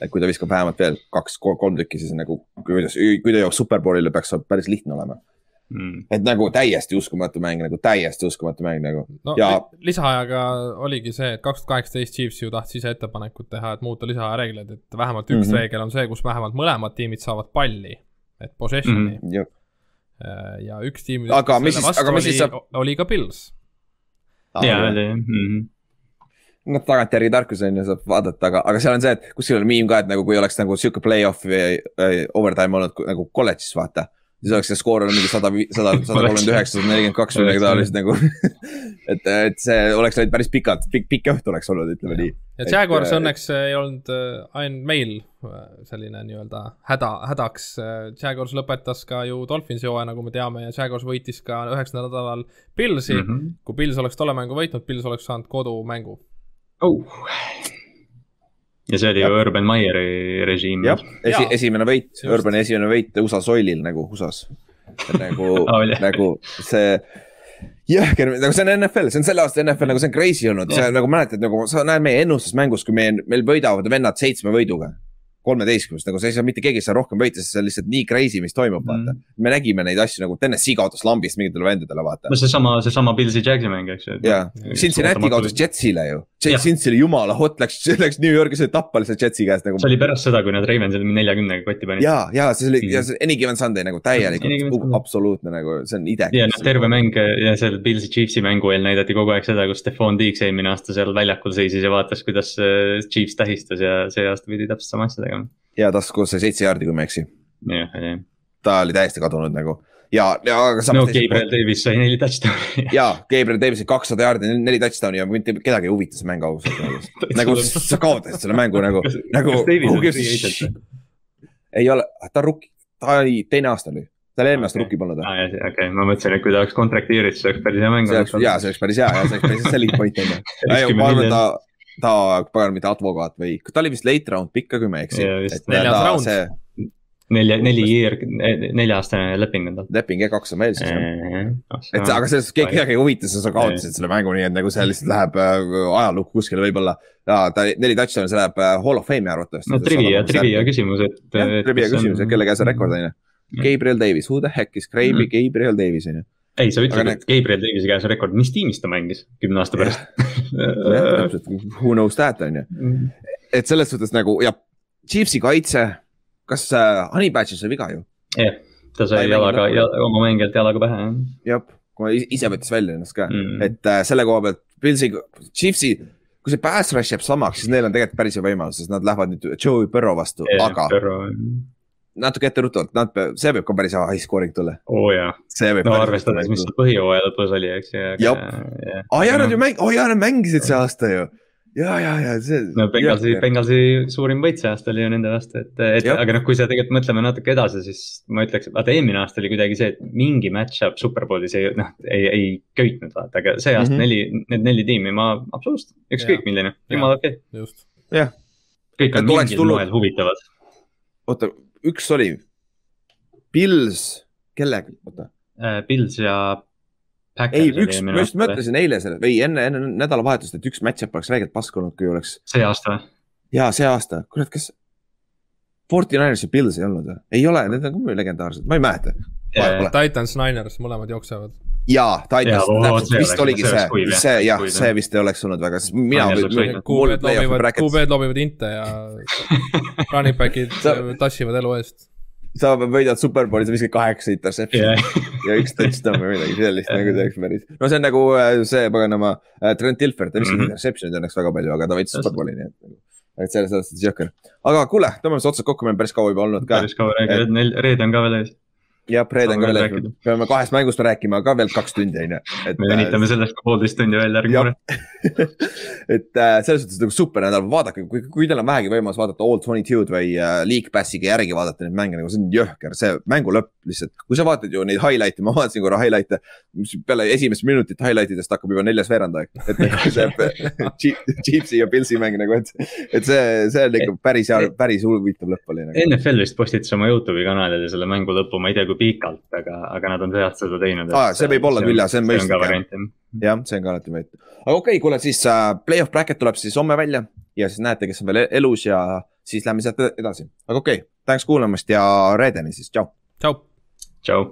et kui ta viskab vähemalt veel kaks, kolm tükki, siis nagu, kui ta, kui ta joob superbowlile, peaks päris lihtne olema mm.. et nagu täiesti uskumatu mäng, nagu täiesti uskumatu mäng nagu no, ja. lisaajaga oligi see, et kaks tuhat kaheksateist Chiefs ju tahtis ise ettepanekut teha, et muuta lisaaja reegleid, et vähemalt üks mm -hmm. reegel on see, kus vähemalt mõlemad tiimid saavad palli, et possession'i mm. -hmm. Ja üks tiim. aga mis siis, aga mis siis saab? oli ka Pils. jaa, oli jah noh, tagantjärgi tarkus on ju, saab vaadata, aga, aga seal on see, et kuskil on miim ka, et nagu kui oleks nagu sihuke play-off või overtime olnud nagu kolledžis, vaata siis oleks see skoor olnud mingi sada, sada, sada kolmkümmend üheksa, sada nelikümmend kaks või midagi taolist nagu et, et see oleks läinud päris pikalt, pikk, pikk õhtu oleks olnud, ütleme nii. ja Jaguars et, õnneks ei olnud äh, ainult meil äh, selline nii-öelda häda, hädaks. Äh, Jaguars lõpetas ka ju Dolphinsi hooaja, nagu me teame, ja Jaguars võitis ka üheksandal nädalal Pilsi mm. -hmm. kui Pils oleks tolle mängu võitnud, Pils oleks saanud kodumängu oh ja see oli ju Urban Meyeri režiim. jah, esi, esimene võit, Urbani esimene võit USA soilil nagu USA-s. nagu oh,, nagu see jõhker, nagu see on NFL, see on selle aasta NFL, nagu see on crazy olnud, see nagu mäletad, nagu sa näed meie ennustusmängus, kui meie, meil võidavad vennad seitsme võiduga. Kolmeteistkümnest, nagu sa ei saa mitte keegi ei saa rohkem võita, sest see on lihtsalt nii crazy, mis toimub mm., vaata. me nägime neid asju nagu TNS-i kaotas lambist mingitele vendadele, vaata. no seesama, seesama Pilsi Jagsi mäng, eks ju. jaa, Cincinnati kaotas Jetsile ju. Cincy oli jumala hot, läks, läks New Yorgis oli tappa lihtsalt Jetsi käest nagu. see oli pärast seda, kui nad Ravensile neljakümnega kotti panid. ja, ja see oli ja see Any Given Sunday nagu täielikult, absoluutne nagu, see on ide. ja noh, terve mäng ja seal Pilsi Chiefsi mängu eel näidati kogu aeg seda, kus Stefan Diggs eelmine aasta seal väljakul seisis ja vaatas, kuidas äh, Chiefs tähistas ja see aasta pidi täpselt sama asja tegema. Ja taskus sai seitse jaardi, kui ma ei eksi. jah, jah. ta oli täiesti kadunud nagu ja, ja aga samas. no Gabriel Davis sai neli touchdown'i ja, Gabriel Davis sai kakssada jaardi, neli touchdown'i ja mitte kedagi ei huvita see mäng ausalt nagu sa kaotasid selle mängu nagu, nagu. ei ole, ta on rukk, ta oli teine aasta oli tal eelmine aasta rukki polnud või? okei okay., ma mõtlesin, et kui ta oleks kontraktiiris, see oleks päris hea mäng. jaa, see oleks päris hea ja see oleks päris selge point on ju. ma arvan, ta, ta, pagan, mitte advokaat või, ta oli vist late round pikk ka, kui ma ei eksi. neljas round. nelja, neli year, nelja-aastane leping on tal. leping jah, kaks on veel siis jah. et aga sellest keegi kedagi ei huvita, sa kaotasid selle mängu, nii et nagu see lihtsalt läheb äh, ajalukku kuskile võib-olla. jaa, ta neli touchdown'i, see läheb äh, hall of fame'i arvatavasti. no trivia, trivia küsimus, et. trivia küsimus, et kelle käes on rekord on ju Mm. Gabriel Davis, who the heck is mm. Gabriel Davis on ju. Ei, sa ütlesid, et Gabriel Davise käes on rekord, mis tiimis ta mängis kümne aasta pärast jah, täpselt, who knows that on ju. Mm. et selles suhtes nagu ja Chiefsi kaitse, kas äh, Honey Badger sai viga ju? jah, ta sai jalaga, oma mängijalt jalaga pähe. jah, kui ise võttis välja ennast ka mm., et äh, selle koha pealt Pilsi, Chiefsi kui see pass rush jääb samaks, siis neil on tegelikult päris hea võimalus, sest nad lähevad nüüd Joe Burrow vastu yeah,, aga natuke etteruttavalt, nad, see võib ka päris high scoring tulla. oo oh, jaa. no arvestades, mis põhjooaja lõpus oli, eks ju. jah, aa jaa, nad ju mäng-, oo jaa, nad mängisid see aasta ju. ja, ja, ja see. no Bengalsi, Bengalsi suurim võit see aasta oli ju nende vastu, et, et ja. aga noh, kui sa tegelikult mõtleme natuke edasi, siis ma ütleks, et vaata eelmine aasta oli kuidagi see, et mingi match-up Superbowlis ei, noh, ei, ei köitnud vaata, aga see aasta mm -hmm. neli, need neli tiimi, ma absoluutselt, ükskõik milline, jumala okei okay.. just. jah. kõik on mingil moel huvitavad. oota üks oli, Pils, kellega, oota. Pils äh, ja. ei, üks, ma just mõtlesin eile selle või enne, enne nädalavahetust, et üks match-up oleks väikselt pask olnud, kui oleks. see aasta või? jaa, see aasta, kurat, kas. Forty Niners ja Pils ei olnud või? ei ole, need on ka legendaarsed, ma ei mäleta. Titans, Niners, mõlemad jooksevad jaa, Titans, täpselt vist oligi see, see jah, see vist ei oleks olnud väga, sest mina. QB-d lobivad, QB-d lobivad inte ja running back'id tassivad elu eest. sa võidad superbowli, sa viskad kaheksa interception'i yeah. ja üks touchdown või midagi sellist nagu see oleks päris. no see on nagu äh, see paganama äh, Trent Dilfer, ta viskas mm -hmm. interception'id õnneks väga palju, aga ta võitis superbowli, nii et nagu et selles suhtes jõhker. aga kuule, tõmbame siis otsad kokku, me oleme päris kaua juba olnud ka. päris kaua räägime, reede on ka veel ees jah, reede on ka veel, peame kahest mängust rääkima ka veel kaks tundi, on ju. me venitame sellest ka poolteist tundi välja järgmine kord. et äh, selles suhtes nagu super nädal, vaadake, kui, kui teil on vähegi võimalus vaadata All Twenty Two'd või äh, League Passiga järgi vaadata neid mänge, nagu see on jõhker, see mängu lõpp lihtsalt. kui sa vaatad ju neid highlight'e, ma vaatasin korra highlight'e, mis peale esimest minutit highlight idest hakkab juba neljas veerandaeg. et nagu see Chiefsi ja Pilsi mäng nagu, et, et see, see on ikka päris hea, päris huvitav lõpp oli nagu.. NFL vist postitas oma Youtube'i kanalile selle mängu lõpu, ma ei tea, kui pikalt, aga, aga nad on see aasta seda teinud. aa, see võib olla küll jah, see on mõistlik. jah, see on ka alati mõistlik. aga okei okay,, kuule siis äh, play-off bracket tuleb siis homme välja ja siis näete, kes on veel elus ja siis lähme sealt edasi. aga okei okay,, tänks kuulamast ja reedeni siis, tšau. tšau. tšau.